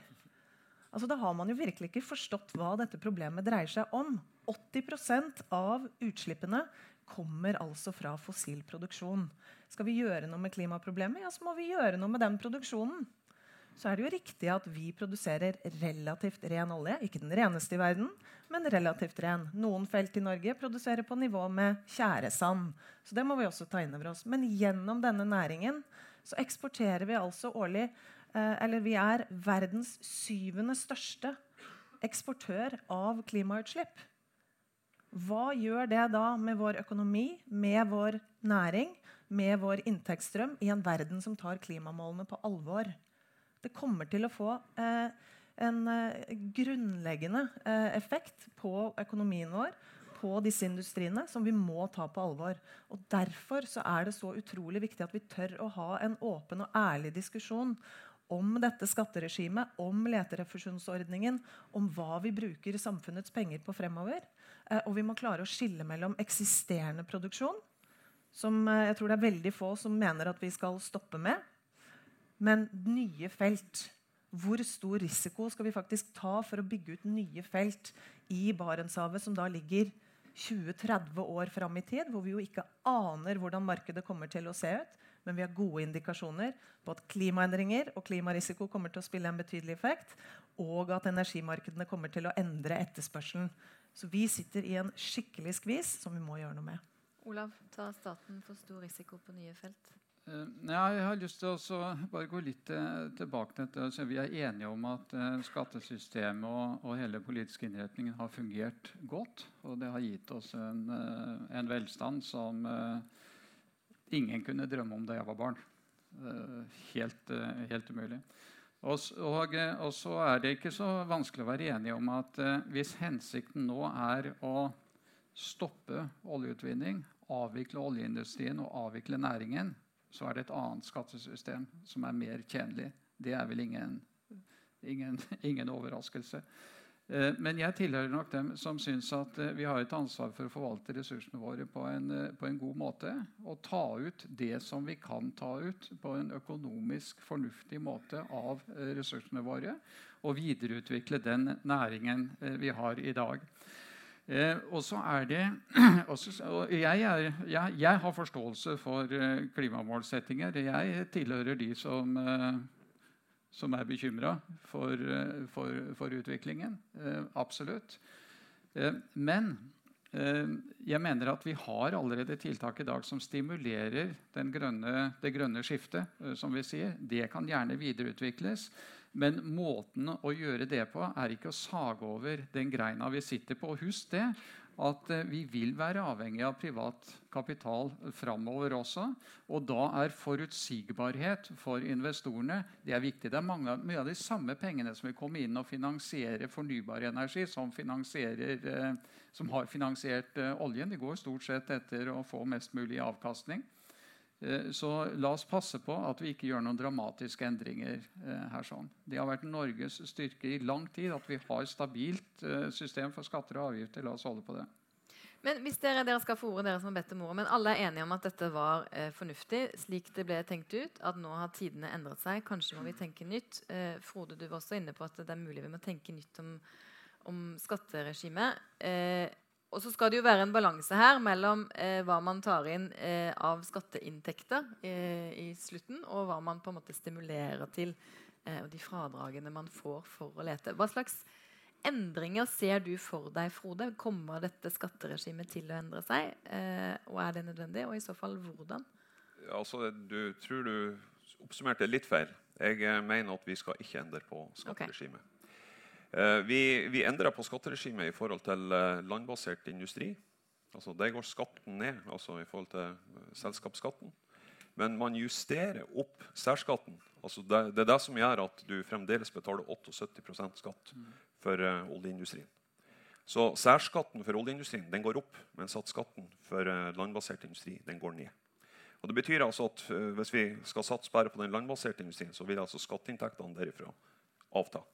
Altså, da har man jo virkelig ikke forstått hva dette problemet dreier seg om. 80% av utslippene kommer altså fra fossil produksjon. Skal vi gjøre noe med klimaproblemet, ja, så må vi gjøre noe med den produksjonen. Så er det jo riktig at vi produserer relativt ren olje. Ikke den reneste i verden, men relativt ren. Noen felt i Norge produserer på nivå med tjæresand. Så det må vi også ta inn over oss. Men gjennom denne næringen så eksporterer vi altså årlig eh, Eller vi er verdens syvende største eksportør av klimautslipp. Hva gjør det da med vår økonomi, med vår næring, med vår inntektsstrøm i en verden som tar klimamålene på alvor? Det kommer til å få eh, en eh, grunnleggende eh, effekt på økonomien vår, på disse industriene, som vi må ta på alvor. Og Derfor så er det så utrolig viktig at vi tør å ha en åpen og ærlig diskusjon om dette skatteregimet, om leterefusjonsordningen, om hva vi bruker samfunnets penger på fremover. Eh, og vi må klare å skille mellom eksisterende produksjon, som eh, jeg tror det er veldig få som mener at vi skal stoppe med, men nye felt. Hvor stor risiko skal vi faktisk ta for å bygge ut nye felt i Barentshavet, som da ligger 20-30 år fram i tid, hvor vi jo ikke aner hvordan markedet kommer til å se ut? Men vi har gode indikasjoner på at klimaendringer og klimarisiko kommer til å spille en betydelig effekt, og at energimarkedene kommer til å endre etterspørselen. Så vi sitter i en skikkelig skvis som vi må gjøre noe med.
Olav, tar staten for stor risiko på nye felt?
Ja, jeg har lyst til å bare gå litt uh, tilbake til dette. Altså, vi er enige om at uh, skattesystemet og, og, hele politiske innretningen har fungert godt. Og det har gitt oss en, en velstand som ingen kunne drømme om da jeg var barn. helt, helt umulig. Og, og, så er det ikke så vanskelig å være enig om at hvis hensikten nå er å stoppe oljeutvinning, avvikle oljeindustrien og avvikle næringen, så er det et annet skattesystem som er mer tjenlig. Det er vel ingen, ingen, ingen overraskelse. Eh, men jeg tilhører nok dem som syns at eh, vi har et ansvar for å forvalte ressursene våre på en, eh, på en, god måte. Og ta ut det som vi kan ta ut på en økonomisk fornuftig måte av ressursene våre. Og videreutvikle den næringen vi har i dag. Eh, og så er det (clears throat) også, og jeg, er, jeg, jeg, har forståelse for eh, klimamålsettinger. Jeg tilhører de som, eh, som er bekymra for, eh, for, for, utviklingen. Eh, absolutt. Eh, men jeg mener at vi har allerede tiltak i dag som stimulerer grønne, det grønne skiftet. som vi sier. Det kan gjerne videreutvikles. Men måten å gjøre det på er ikke å sage over den greina vi sitter på. Husk det at eh, vi vil være avhengig av privat kapital framover også. Og da er forutsigbarhet for investorene det er viktig. Det er mange, mye av de samme pengene som vil komme inn og finansiere fornybar energi, som, eh, som har finansiert eh, oljen. De går stort sett etter å få mest mulig avkastning. Eh, så la oss passe på at vi ikke gjør noen dramatiske endringer eh, her. sånn. Det har vært Norges styrke i lang tid at vi har stabilt eh, system for skatter og avgifter. La oss holde på det.
Men hvis dere, dere skal få ordet, dere som har bedt om ordet, men alle er enige om at dette var eh, fornuftig, slik det ble tenkt ut, at nå har tidene endret seg, kanskje må vi tenke nytt. Eh, Frode, du var også inne på at det er mulig vi må tenke nytt om, om skatteregimet. Eh, og så skal det jo være en balanse her mellom eh, hva man tar inn eh, av skatteinntekter eh, i slutten, og hva man på en måte stimulerer til, eh, og de fradragene man får for å lete. Hva slags endringer ser du for deg, Frode? Kommer dette skatteregimet til å endre seg? Eh, og er det nødvendig? Og i så fall hvordan?
Altså, du tror du oppsummerte litt feil. Jeg eh, mener at vi skal ikke endre på skatteregimet. Okay. Eh, vi, vi endra på skatteregimet i forhold til eh, landbasert industri. Altså, der går skatten ned altså i forhold til eh, selskapsskatten. Men man justerer opp særskatten. Altså det, det, er det som gjør at du fremdeles betaler 78% skatt for uh, oljeindustrien. Så særskatten for oljeindustrien den går opp, mens at skatten for uh, landbasert industri den går ned. Og det betyr altså at uh, Hvis vi skal satse bare på den landbaserte industrien, så vil altså skatteinntektene derifra avta.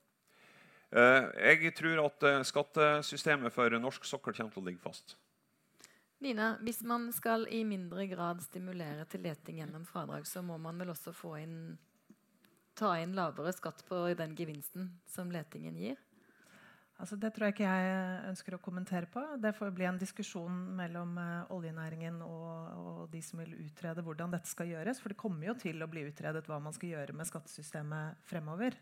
Uh, jeg tror at uh, skattesystemet for norsk sokkel kommer til å ligge fast.
Nina, hvis man skal i mindre grad stimulere til leting gjennom fradrag, så må man vel også få inn, ta inn lavere skatt på den gevinsten som letingen gir?
Altså, det tror jeg ikke jeg ønsker å kommentere på. Det får bli en diskusjon mellom uh, oljenæringen og, og, de som vil utrede hvordan dette skal gjøres. For det kommer jo til å bli utredet hva man skal gjøre med skattesystemet fremover.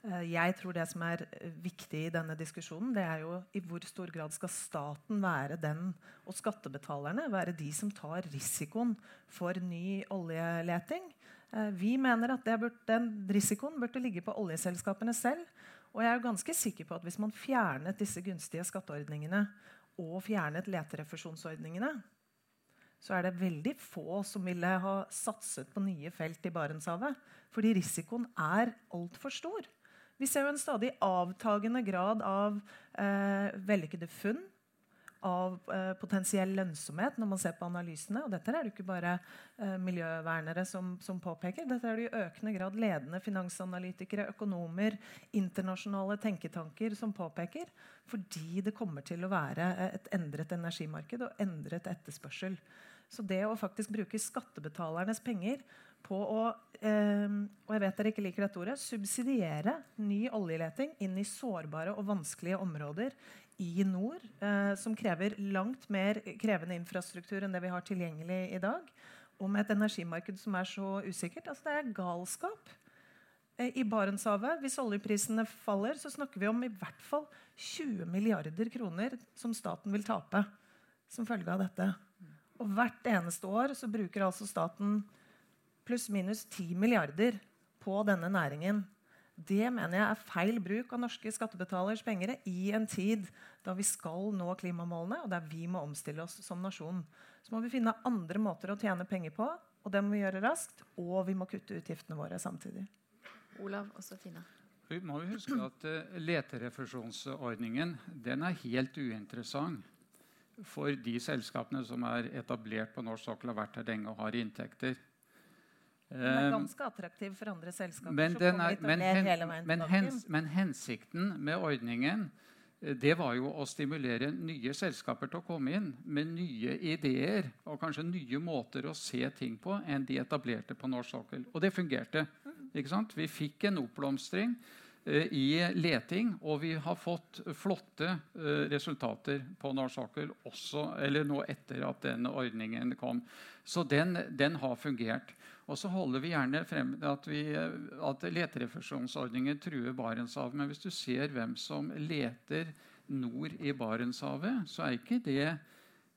Uh, jeg tror det som er viktig i denne diskusjonen, det er jo i hvor stor grad skal staten være den, og skattebetalerne være de som tar risikoen for ny oljeleting. Uh, vi mener at burde, den risikoen burde ligge på oljeselskapene selv. Og jeg er ganske sikker på at hvis man fjernet disse gunstige skatteordningene og fjernet leterefusjonsordningene, så er det veldig få som ville ha satset på nye felt i Barentshavet. Fordi risikoen er altfor stor. Vi ser jo en stadig avtagende grad av eh, vellykkede funn av eh, potensiell lønnsomhet når man ser på analysene. Og dette er det ikke bare eh, miljøvernere som, som, påpeker. Dette er det i økende grad ledende finansanalytikere, økonomer, internasjonale tenketanker som påpeker. Fordi det kommer til å være eh, et endret energimarked og endret etterspørsel. Så det å faktisk bruke skattebetalernes penger på å eh, og jeg vet dere ikke liker dette ordet, subsidiere ny oljeleting inn i sårbare og vanskelige områder i nord, eh, som krever langt mer krevende infrastruktur enn det vi har tilgjengelig i dag, og med et energimarked som er så usikkert. Altså, det er galskap. Eh, I Barentshavet, hvis oljeprisene faller, så snakker vi om i hvert fall 20 milliarder kroner som staten vil tape som følge av dette. Og hvert eneste år så bruker altså staten pluss-minus 10 milliarder på denne næringen. Det mener jeg er feil bruk av norske skattebetalers penger i en tid da vi skal nå klimamålene, og der vi må omstille oss som nasjon. Så må vi finne andre måter å tjene penger på, og det må vi gjøre raskt. Og vi må kutte utgiftene våre samtidig.
Olav og så Tina.
Vi må huske at uh, leterefusjonsordningen den er helt uinteressant for de selskapene som er etablert på norsk sokkel, har vært her lenge og har inntekter.
Den er eh, ganske attraktiv for andre selskaper.
Men, er, men, hen, men, hens, men, hensikten med ordningen eh, det var jo å stimulere nye selskaper til å komme inn med nye ideer og kanskje nye måter å se ting på enn de etablerte på norsk sokkel. Og det fungerte. ikke sant? Vi fikk en oppblomstring uh, i leting, og vi har fått flotte uh, resultater på norsk sokkel også, eller nå etter at den ordningen kom. Så den, den har fungert. Og så holder vi gjerne frem at, vi, at leterefusjonsordningen truer Barentshavet. Men hvis du ser hvem som leter nord i Barentshavet, så er ikke det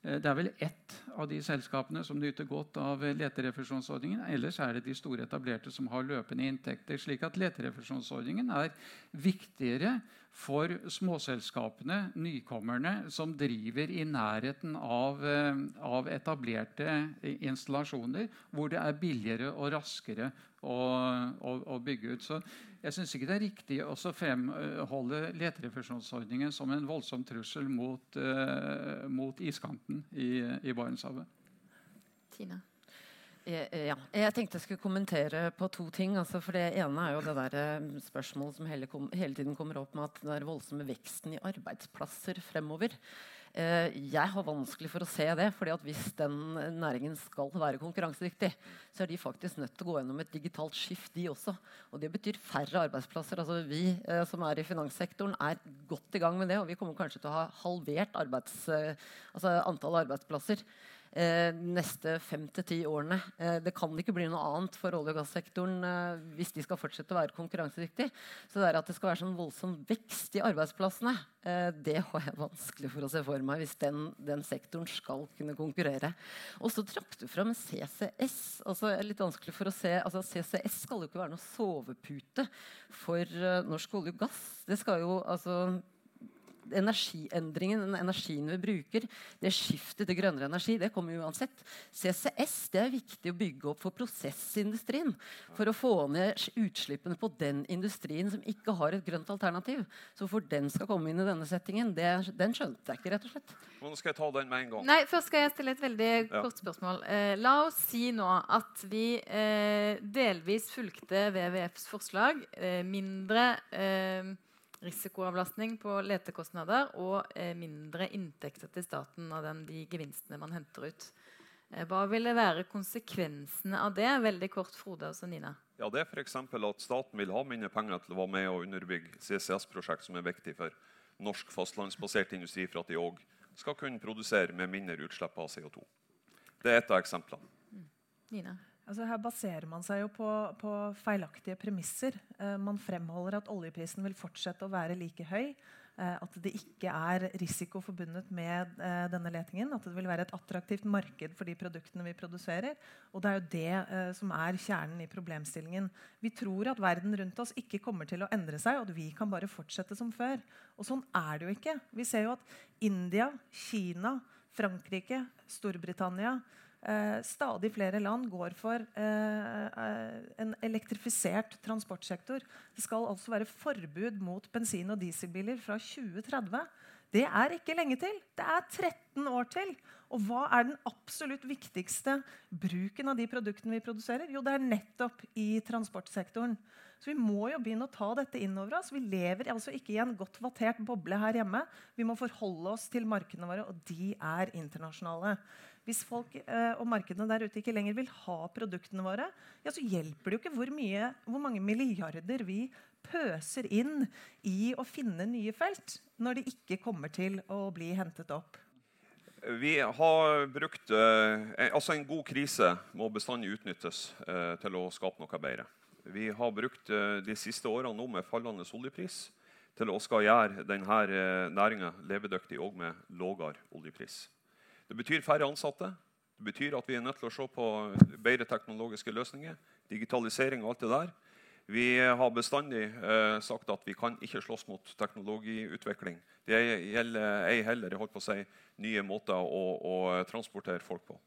det er vel ett av de selskapene som nyter godt av leterefusjonsordningen. Ellers er det de store etablerte som har løpende inntekter. slik at leterefusjonsordningen er viktigere for småselskapene, nykommerne, som driver i nærheten av, eh, av, etablerte installasjoner, hvor det er billigere og raskere å, å, å bygge ut. Så jeg syns ikke det er riktig å fremholde leterefusjonsordningen som en voldsom trussel mot, uh, mot iskanten i, i Barentshavet.
Tina?
Eh, eh, ja. Jeg tenkte jeg skulle kommentere på to ting. Altså for Det ene er jo det der spørsmålet som hele, hele tiden kommer opp med at den voldsomme veksten i arbeidsplasser fremover. Jeg har vanskelig for å se det. fordi at Hvis den næringen skal være konkurransedyktig, så er de faktisk nødt til å gå gjennom et digitalt skift, de også. Og det betyr færre arbeidsplasser. Altså Vi som er i finanssektoren, er godt i gang med det. Og vi kommer kanskje til å ha halvert arbeids, altså antall arbeidsplasser eh, neste fem til ti årene. Eh, det kan ikke bli noe annet for olje- og gassektoren eh, hvis de skal fortsette å være konkurransedyktige. Så det er at det skal være sånn voldsom vekst i arbeidsplassene, det har jeg vanskelig for å se for meg hvis den, den sektoren skal kunne konkurrere. Og så trakk du fram CCS. altså litt vanskelig for å se, altså CCS skal jo ikke være noe sovepute for norsk olje og gass. Det skal jo altså energiendringen, den energien vi bruker, det skiftet til grønnere energi, det kommer uansett. CCS det er viktig å bygge opp for prosessindustrien. For å få ned utslippene på den industrien som ikke har et grønt alternativ. Så for den skal komme inn i denne settingen, det, den skjønte jeg ikke, rett og slett.
Nå skal jeg ta den med en gang.
Nei, først skal jeg stille et veldig
Ja.
kort spørsmål. Eh, la oss si nå at vi eh, delvis fulgte WWFs forslag. Eh, mindre eh, risikoavlastning på letekostnader og eh, mindre inntekter til staten av den, de gevinstene man henter ut. Eh, hva ville være konsekvensene av det? Veldig kort, Frode og Nina.
Ja, det er f.eks. at staten vil ha mindre penger til å være med og underbygge CCS-prosjekt som er viktig for norsk fastlandsbasert industri for at de òg skal kunne produsere med mindre utslipp av CO2. Det er et av eksemplene.
Nina.
Altså her baserer man seg jo på, på feilaktige premisser. Eh, man fremholder at oljeprisen vil fortsette å være like høy. Eh, at det ikke er risiko forbundet med eh, denne letingen. At det vil være et attraktivt marked for de produktene vi produserer. Og det er jo det eh, som er kjernen i problemstillingen. Vi tror at verden rundt oss ikke kommer til å endre seg, og at vi kan bare fortsette som før. Og sånn er det jo ikke. Vi ser jo at India, Kina, Frankrike, Storbritannia Eh, stadig flere land går for eh, eh, en elektrifisert transportsektor. Det skal altså være forbud mot bensin- og dieselbiler fra 2030. Det er ikke lenge til. Det er 13 år til. Og hva er den absolutt viktigste bruken av de produktene vi produserer? Jo, det er nettopp i transportsektoren. Så vi må jo begynne å ta dette inn over oss. Vi lever altså ikke i en godt vattert boble her hjemme. Vi må forholde oss til markedene våre, og de er internasjonale. Hvis folk eh, og markedene der ute ikke lenger vil ha produktene våre, ja, så hjelper det jo ikke hvor, mye, hvor mange milliarder vi pøser inn i å finne nye felt når de ikke kommer til å bli hentet opp.
Vi har brukt eh, altså En god krise må bestandig utnyttes eh, til å skape noe bedre. Vi har brukt eh, de siste årene nå med fallende oljepris til å skal gjøre denne eh, næringa levedyktig òg med lavere oljepris. Det betyr færre ansatte. Det betyr at vi er nødt til å se på bedre teknologiske løsninger. Digitalisering og alt det der. Vi har bestandig eh, sagt at vi kan ikke slåss mot teknologiutvikling. Det gjelder ei heller holdt på å si, nye måter å, å transportere folk på.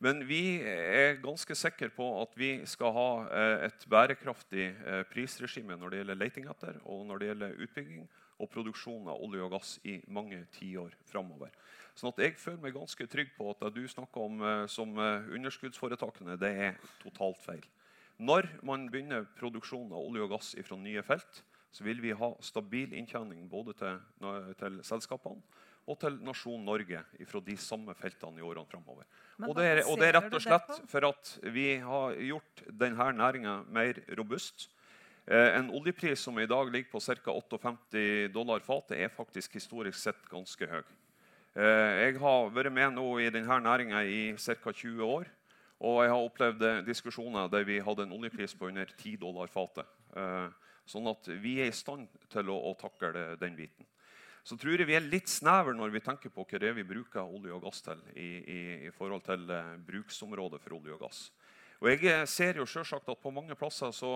Men vi er ganske sikre på at vi skal ha eh, et bærekraftig eh, prisregime når det gjelder leting etter, og når det gjelder utbygging og produksjon av olje og gass i mange tiår framover. Sånn at jeg føler meg ganske trygg på at det du snakker om eh, som eh, underskuddsforetakene, det er totalt feil. Når man begynner produksjonen av olje og gass fra nye felt, så vil vi ha stabil inntjening både til, til selskapene og til nasjonen Norge fra de samme feltene i årene framover. Og det, er, og det er rett og slett for at vi har gjort denne næringa mer robust. Eh, en oljepris som i dag ligger på ca. 58 dollar fatet, er faktisk historisk sett ganske høy. Eh, jeg har vært med nå i denne næringa i ca. 20 år. Og jeg har opplevd eh, diskusjoner der vi hadde en oljepris på under 10 dollar fatet. Eh, sånn at vi er i stand til å, å takle den biten. Så tror jeg vi er litt snevre når vi tenker på hva det er vi bruker olje og gass til i, i, i forhold til bruksområdet for olje og gass. Og jeg ser jo selvsagt at på mange plasser så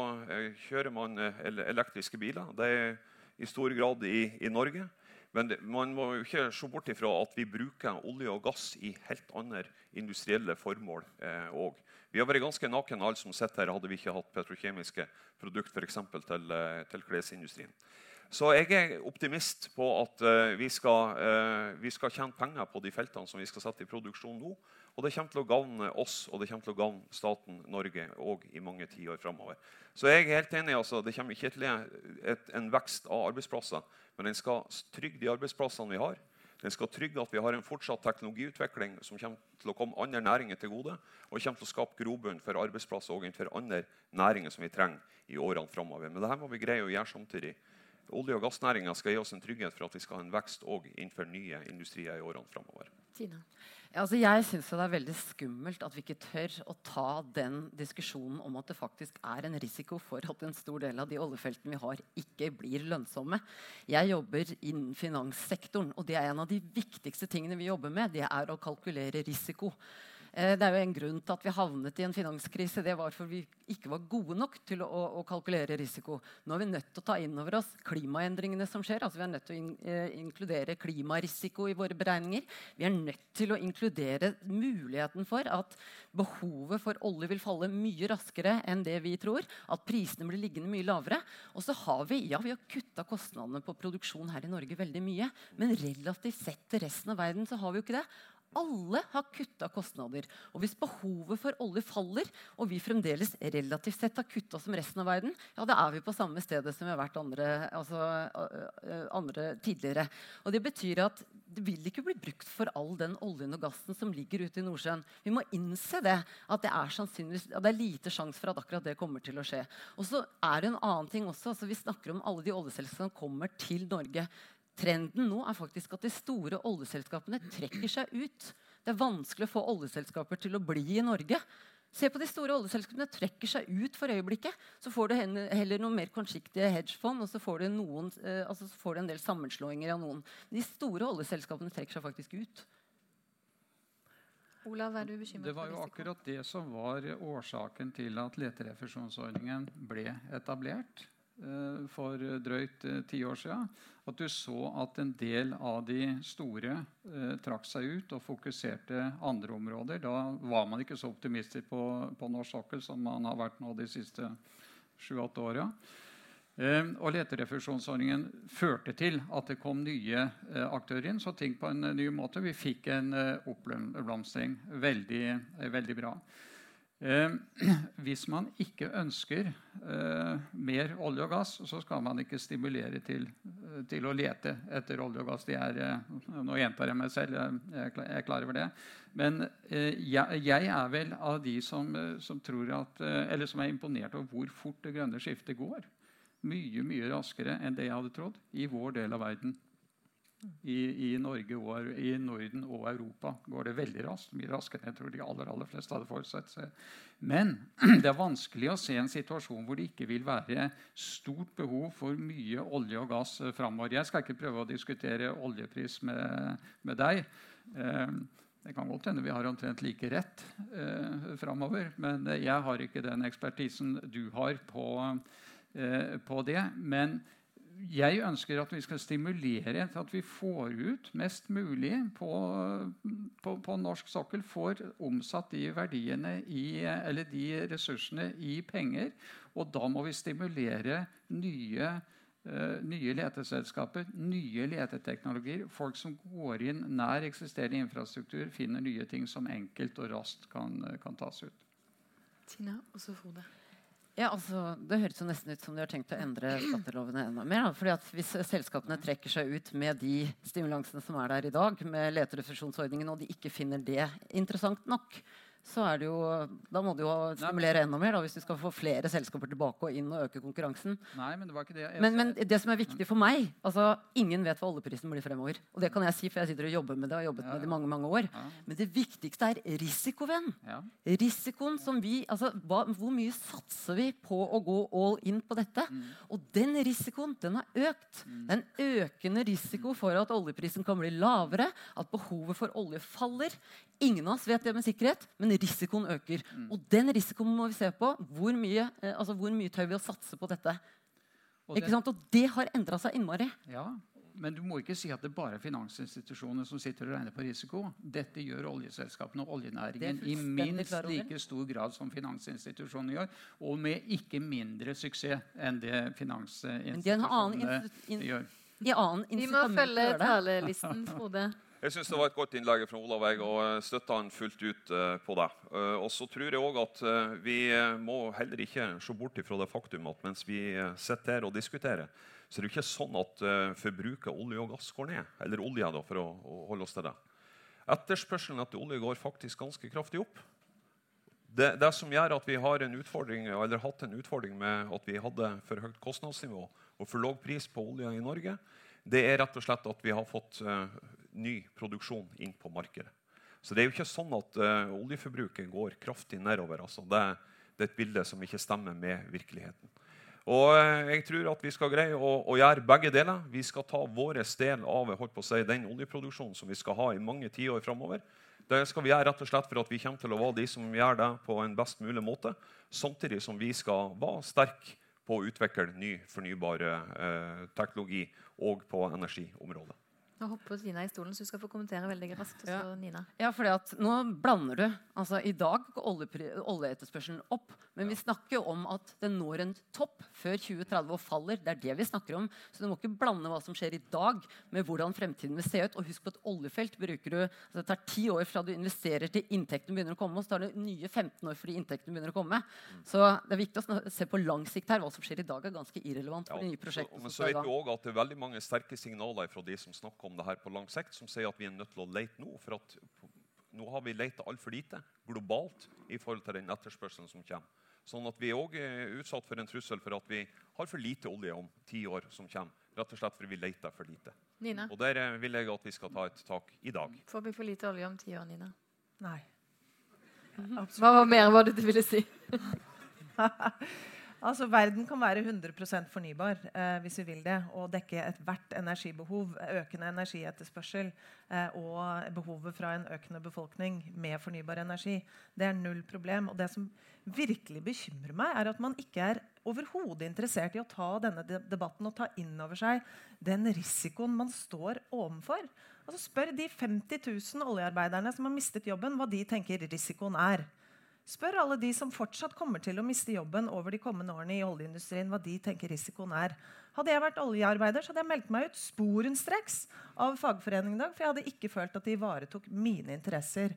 kjører man elektriske biler. Det er i stor grad i, i Norge. Men man må jo ikke se bort ifra at vi bruker olje og gass i helt andre industrielle formål òg. vi har vært ganske nakne alle som sitter her, hadde vi ikke hatt petrokjemiske produkter. Til, eh, til klesindustrien. Så jeg er optimist på at eh, vi, skal, eh, vi skal tjene penger på de feltene som vi skal sette i produksjon nå. Og det kommer til å gagne oss og det kommer til å gagne staten Norge òg i mange tiår framover. Så jeg er helt enig. altså, Det kommer ikke til et, en vekst av arbeidsplasser, men den skal trygge de arbeidsplassene vi har. Den skal trygge at vi har en fortsatt teknologiutvikling som kommer til å komme andre næringer til gode, og kommer til å skape grobunn for arbeidsplasser og for andre næringer som vi trenger i årene framover. Men dette må vi greie å gjøre samtidig. Olje- og gassnæringa skal gi oss en trygghet for at vi skal ha en vekst òg innenfor nye industrier i årene framover.
Tina.
Altså jeg syns det er veldig skummelt at vi ikke tør å ta den diskusjonen om at det faktisk er en risiko for at en stor del av de oljefeltene vi har, ikke blir lønnsomme. Jeg jobber innen finanssektoren, og det er en av de viktigste tingene vi jobber med. Det er å kalkulere risiko. Eh, det er jo en grunn til at vi havnet i en finanskrise. Det var fordi vi ikke var gode nok til å, å, kalkulere risiko. Nå er vi nødt til å ta inn over oss klimaendringene som skjer. altså Vi er nødt til å in, eh, inkludere klimarisiko i våre beregninger. Vi er nødt til å inkludere muligheten for at behovet for olje vil falle mye raskere enn det vi tror. At prisene blir liggende mye lavere. Og så har vi ja, vi har kutta kostnadene på produksjon her i Norge veldig mye. Men relativt sett til resten av verden så har vi jo ikke det. Alle har kutta kostnader. Og hvis behovet for olje faller, og vi fremdeles relativt sett har kutta som resten av verden, ja, da er vi på samme stedet som vi har vært andre, altså, andre tidligere. Og det betyr at det vil ikke bli brukt for all den oljen og gassen som ligger ute i Nordsjøen. Vi må innse det. At det er, at det er lite sjanse for at akkurat det kommer til å skje. Og så er det en annen ting også. Altså, vi snakker om alle de oljeselskapene som kommer til Norge. Trenden nå er faktisk at de store oljeselskapene trekker seg ut. Det er vanskelig å få oljeselskaper til å bli i Norge. Se på De store oljeselskapene trekker seg ut for øyeblikket. Så får du heller noen mer kortsiktige hedgefond og så får, du noen, eh, altså så får du en del sammenslåinger av noen. De store oljeselskapene trekker seg faktisk ut.
Olav, er du bekymret
Det var jo akkurat det som var årsaken til at leterefusjonsordningen ble etablert. Eh, for drøyt eh, ti år siden. At du så at en del av de store eh, trakk seg ut og fokuserte andre områder. Da var man ikke så optimistisk på, på norsk sokkel som man har vært nå de siste sju-åtte åra. Og leterefusjonsordningen førte til at det kom nye aktører inn. Så ting på en ny måte. Vi fikk en oppblomstring. Veldig, veldig bra. Eh, (clears throat) hvis man ikke ønsker eh, mer olje og gass, så skal man ikke stimulere til, eh, til å lete etter olje og gass. Er, eh, nå gjentar jeg meg selv, jeg, er klar over det. Men eh, jeg, jeg, er vel av de som, eh, som, at, som, er imponert over hvor fort det grønne skiftet går. Mye mye raskere enn det jeg hadde trodd i vår del av verden. I, I, Norge og i Norden og Europa går det veldig raskt. Mye raskere enn jeg tror de aller, aller fleste hadde forutsett. Men (clears throat) det er vanskelig å se en situasjon hvor det ikke vil være stort behov for mye olje og gass framover. Jeg skal ikke prøve å diskutere oljepris med, med deg. Eh, det kan godt hende vi har omtrent like rett eh, framover, men jeg har ikke den ekspertisen du har på, eh, på det. Men jeg ønsker at vi skal stimulere til at vi får ut mest mulig på, på, på norsk sokkel. Får omsatt de verdiene i, eller de ressursene i penger. Og da må vi stimulere nye, uh, nye leteselskaper, nye leteteknologier. Folk som går inn nær eksisterende infrastruktur, finner nye ting som enkelt og raskt kan, kan tas ut.
Tina, og så Frode.
Ja, altså, Det høres jo nesten ut som de har tenkt å endre skattelovene enda mer. Da. Fordi at Hvis selskapene trekker seg ut med de stimulansene som er der i dag, med leterefusjonsordningen, og de ikke finner det interessant nok, så er det jo, da må du jo stimulere enda mer da, hvis du skal få flere selskaper tilbake og inn og øke konkurransen.
Nei, Men det var ikke det
men, men, det som er viktig for meg altså Ingen vet hva oljeprisen blir fremover. Og det kan jeg si, for jeg sitter og jobber med det og har jobbet ja, ja. med det i mange mange år. Ja. Men det viktigste er risikovenn. Risikoen som vi, altså hva, Hvor mye satser vi på å gå all in på dette? Mm. Og den risikoen den har økt. Mm. Det er en økende risiko for at oljeprisen kan bli lavere, at behovet for olje faller. Ingen av oss vet det med sikkerhet, men risikoen øker. Mm. Og den risikoen må vi se på. Hvor mye, eh, altså hvor mye tør vi å satse på dette? Og det, og det har endra seg innmari.
Ja, men du må ikke si at det bare er finansinstitusjonene som sitter og regner på risiko. Dette gjør oljeselskapene og oljenæringen i minst like stor grad som finansinstitusjonene gjør. Og med ikke mindre suksess enn det finansinstitusjonene gjør.
Vi må følge talerlisten, Frode.
Jeg syns det var et godt innlegg fra Olav Eig, og eh, støtter han fullt ut uh, på det. Uh, og så tror jeg òg at uh, vi må heller ikke se bort fra det faktum at mens vi sitter her og diskuterer, så er det ikke sånn at forbruket av olje og gass går ned. Eller olje, da, for å, holde oss til det. Etterspørselen etter olje går faktisk ganske kraftig opp. Det, det, som gjør at vi har en utfordring, eller hatt en utfordring med at vi hadde for høyt kostnadsnivå og for lav pris på olje i Norge, det er rett og slett at vi har fått ny produksjon inn på markedet. Så det er jo ikke sånn at uh, oljeforbruket går kraftig nedover. Altså. Det, det, er et bilde som ikke stemmer med virkeligheten. Og uh, jeg tror at vi skal greie å, å, gjøre begge deler. Vi skal ta vår del av si, den oljeproduksjonen som vi skal ha i mange tiår framover. Det skal vi gjøre rett og slett for at vi kommer til å være de som gjør det på en best mulig måte, samtidig som vi skal være sterke på å utvikle ny fornybar eh, teknologi og på energiområdet.
Nå hopper Tina i stolen, så du skal få kommentere veldig raskt.
Ja.
Nina.
Ja, fordi at nå blander du. Altså, I dag går oljeetterspørselen opp. Men vi snakker jo om at den når en topp før 2030 og faller. Det er det vi snakker om. Så du må ikke blande hva som skjer i dag, med hvordan fremtiden vil se ut. Og husk på et oljefelt bruker du altså Det tar ti år fra du investerer til inntektene begynner å komme. Og så tar det nye 15 år fordi inntektene begynner å komme. Så det er viktig å se på lang sikt her. Hva som skjer i dag, er ganske irrelevant for de nye
så,
prosjektene.
men så vet vi òg at det er veldig mange sterke signaler fra de som snakker om det her på lang sikt, som sier at vi er nødt til å lete nå. For at nå har vi leta altfor lite globalt i forhold til den etterspørselen som kommer. Sånn at vi òg er utsatt for en trussel for at vi har for lite olje om ti år som kommer. Rett og slett fordi vi leter for lite.
Nina,
Og der eh, vil jeg at vi skal ta et tak i dag.
får vi for lite olje om ti år, Nina?
Nei.
Hva var mer var det du ville si? (laughs)
Altså, Verden kan være 100% fornybar eh, hvis vi vil det, og dekke ethvert energibehov, økende energietterspørsel eh, og behovet fra en økende befolkning med fornybar energi. Det er null problem. Og det som virkelig bekymrer meg, er at man ikke er overhodet interessert i å ta denne debatten og ta inn over seg den risikoen man står overfor. Altså, spør de 50 000 oljearbeiderne som har mistet jobben, hva de tenker risikoen er. Spør alle de som fortsatt kommer til å miste jobben over de kommende årene i oljeindustrien, hva de tenker risikoen er. Hadde jeg vært oljearbeider, så hadde jeg meldt meg ut sporenstreks av fagforeningen i dag, for jeg hadde ikke følt at de ivaretok mine interesser.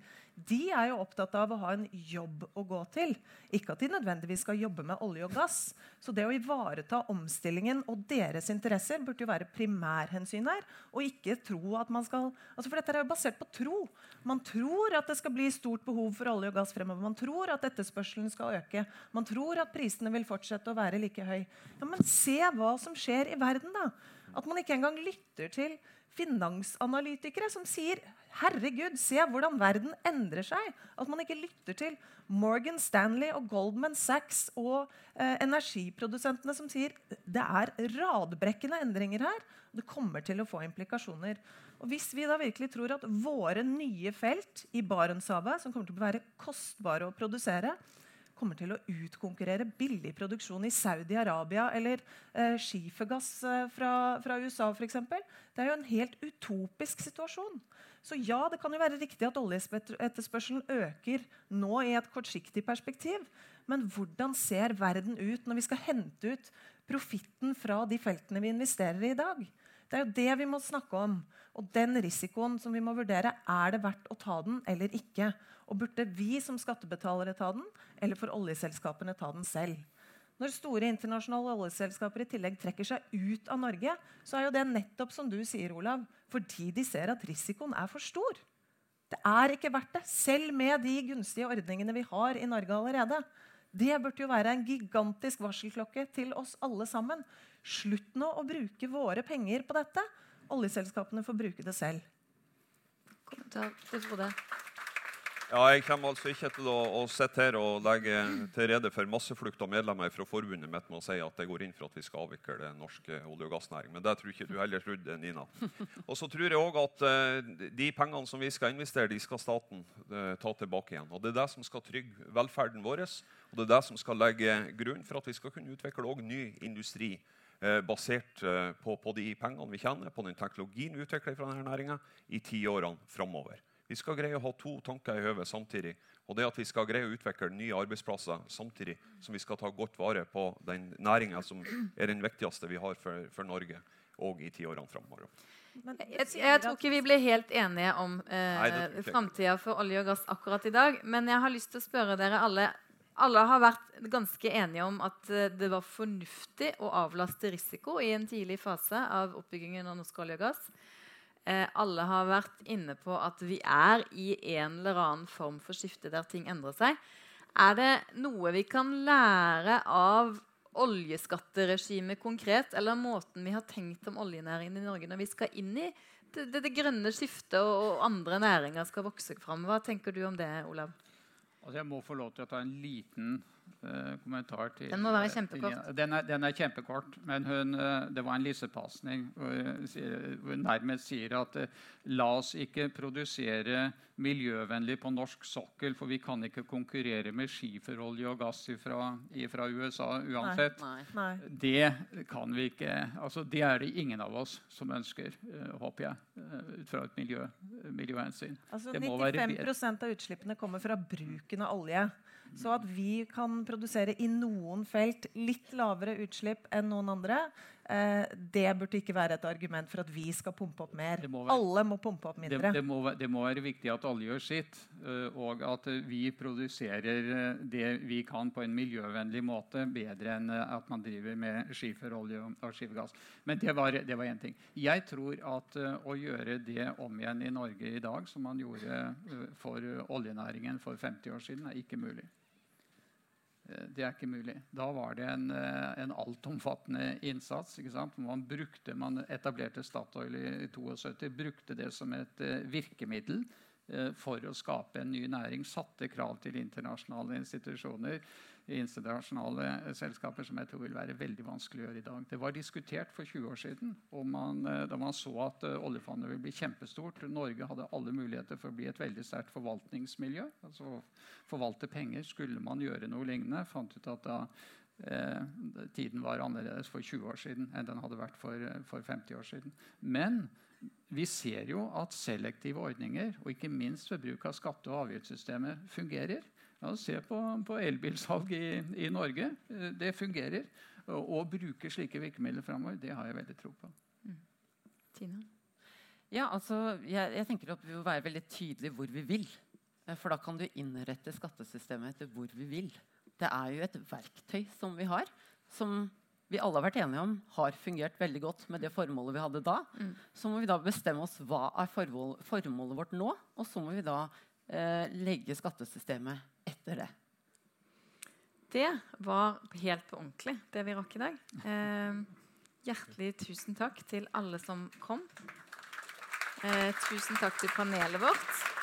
De er jo opptatt av å ha en jobb å gå til, ikke at de nødvendigvis skal jobbe med olje og gass. Så det å ivareta omstillingen og deres interesser burde jo være primærhensyn her, og ikke tro at man skal altså For dette er jo basert på tro. Man tror at det skal bli stort behov for olje og gass fremover. Man tror at etterspørselen skal øke. Man tror at prisene vil fortsette å være like høy. Ja, men se hva som skjer i verden, da. At man ikke engang lytter til finansanalytikere som sier Herregud, se hvordan verden endrer seg. At man ikke lytter til Morgan Stanley og Goldman Sachs og eh, energiprodusentene som sier det er radbrekkende endringer her. og Det kommer til å få implikasjoner. Og Hvis vi da virkelig tror at våre nye felt i Barentshavet, som kommer til å være kostbare å produsere, kommer til å utkonkurrere billig produksjon i Saudi-Arabia eller eh, skifergass eh, fra, fra USA f.eks. Det er jo en helt utopisk situasjon. Så ja, det kan jo være riktig at oljeetterspørselen øker nå i et kortsiktig perspektiv. Men hvordan ser verden ut når vi skal hente ut profitten fra de feltene vi investerer i i dag? Det er jo det vi må snakke om. Og den risikoen som vi må vurdere, er det verdt å ta den eller ikke? Og burde vi som skattebetalere ta den, eller får oljeselskapene ta den selv? Når store internasjonale oljeselskaper i tillegg trekker seg ut av Norge, så er jo det nettopp som du sier, Olav, fordi de ser at risikoen er for stor. Det er ikke verdt det, selv med de gunstige ordningene vi har i Norge allerede. Det burde jo være en gigantisk varselklokke til oss alle sammen. Slutt nå å bruke våre penger på dette. Oljeselskapene får bruke det selv.
Kommentar til Frode.
Ja, jeg kommer altså ikke til å, å sitte her og legge til rede for masseflukt av medlemmer fra forbundet mitt med å si at jeg går inn for at vi skal avvikle norsk olje- og gassnæring. Men det tror ikke du heller trodde, Nina. Og så tror jeg òg at eh, de pengene som vi skal investere, de skal staten eh, ta tilbake igjen. Og det er det som skal trygge velferden vår, og det er det som skal legge grunn for at vi skal kunne utvikle òg ny industri. Eh, basert eh, på, på de pengene vi tjener, på den teknologien vi utvikler fra denne næringa, i tiårene framover. Vi skal greie å ha to tanker i hodet samtidig. Og det at vi skal greie å utvikle nye arbeidsplasser samtidig som vi skal ta godt vare på den næringa som er den viktigste vi har for, for Norge og i tiårene framover.
Men
Jeg, jeg tror ikke vi ble helt enige om eh, framtida for olje og gass akkurat i dag. Men jeg har lyst til å spørre dere alle Alle har vært ganske enige om at eh, det var fornuftig å avlaste risiko i en tidlig fase av oppbyggingen av norsk olje og gass. Eh, alle har vært inne på at vi er i en eller annen form for skifte der ting endrer seg. Er det noe vi kan lære av oljeskatteregimet konkret, eller måten vi har tenkt om oljenæringen i Norge når vi skal inn i det, det, det grønne skiftet og, og andre næringer skal vokse fram? Hva tenker du om det, Olav?
Altså jeg må få lov til å ta en liten kommentar til
Den må være
eh,
kjempekort.
Den er, den er kjempekort, men hun, eh, det var en lissepasning hvor hun nærmest sier at eh, la oss ikke produsere miljøvennlig på norsk sokkel. For vi kan ikke konkurrere med skiferolje og gass fra USA uansett.
Nei.
Nei.
Det kan vi ikke altså Det er det ingen av oss som ønsker, eh, håper jeg, eh, ut fra et miljø, miljøhensyn.
Altså,
Det må være
95% av utslippene kommer fra bruken av olje. Så at vi kan produsere i noen felt litt lavere utslipp enn noen andre, det burde ikke være et argument for at vi skal pumpe opp mer.
Må være-
Alle må pumpe opp mindre.
det, må, det må være viktig at alle gjør sitt, eh, og at eh, vi produserer eh, det vi kan på en miljøvennlig måte, bedre enn eh, at man driver med skiferolje og, skifergass. Men det var det én ting. Jeg tror at eh, å gjøre det om igjen i Norge i dag, som man gjorde eh, for eh, oljenæringen for 50 år siden, er ikke mulig. Eh, Det er ikke mulig. Da var det en, eh, en altomfattende innsats. Man, brukte, man etablerte Statoil i 72, brukte det som et eh, virkemiddel for å skape en ny næring. Satte krav til internasjonale institusjoner, internasjonale eh, selskaper, som jeg tror vil være veldig vanskelig å gjøre i dag. Det var diskutert for 20 år siden man, eh, da man så at eh, oljefondet ville bli kjempestort. Norge hadde alle muligheter for å bli et veldig sterkt forvaltningsmiljø. altså Forvalte penger. Skulle man gjøre noe lignende? Fant ut at da eh, tiden var annerledes for 20 år siden enn den hadde vært for, for 50 år siden. Men vi ser jo at selektive ordninger, og ikke minst ved bruk av skatte- og avgiftssystemet, fungerer. Ja, se på, på elbilsalg i, i Norge. Eh, Det fungerer. Og, og bruke slike virkemidler framover, det har jeg veldig tro på.
Tina?
Ja, altså, jeg, jeg tenker at Vi må være veldig tydelige hvor vi vil. Eh, For da kan du innrette skattesystemet etter hvor vi vil. Det er jo et verktøy som vi har, som vi alle har vært enige om har fungert veldig godt med det formålet vi hadde da.
Mm.
Så må vi da bestemme oss hva er formålet vårt nå, og så må vi da eh, legge skattesystemet etter det.
Det var helt på ordentlig, det vi rakk i dag. Eh, hjertelig tusen takk til alle som kom. Eh, tusen takk til panelet vårt.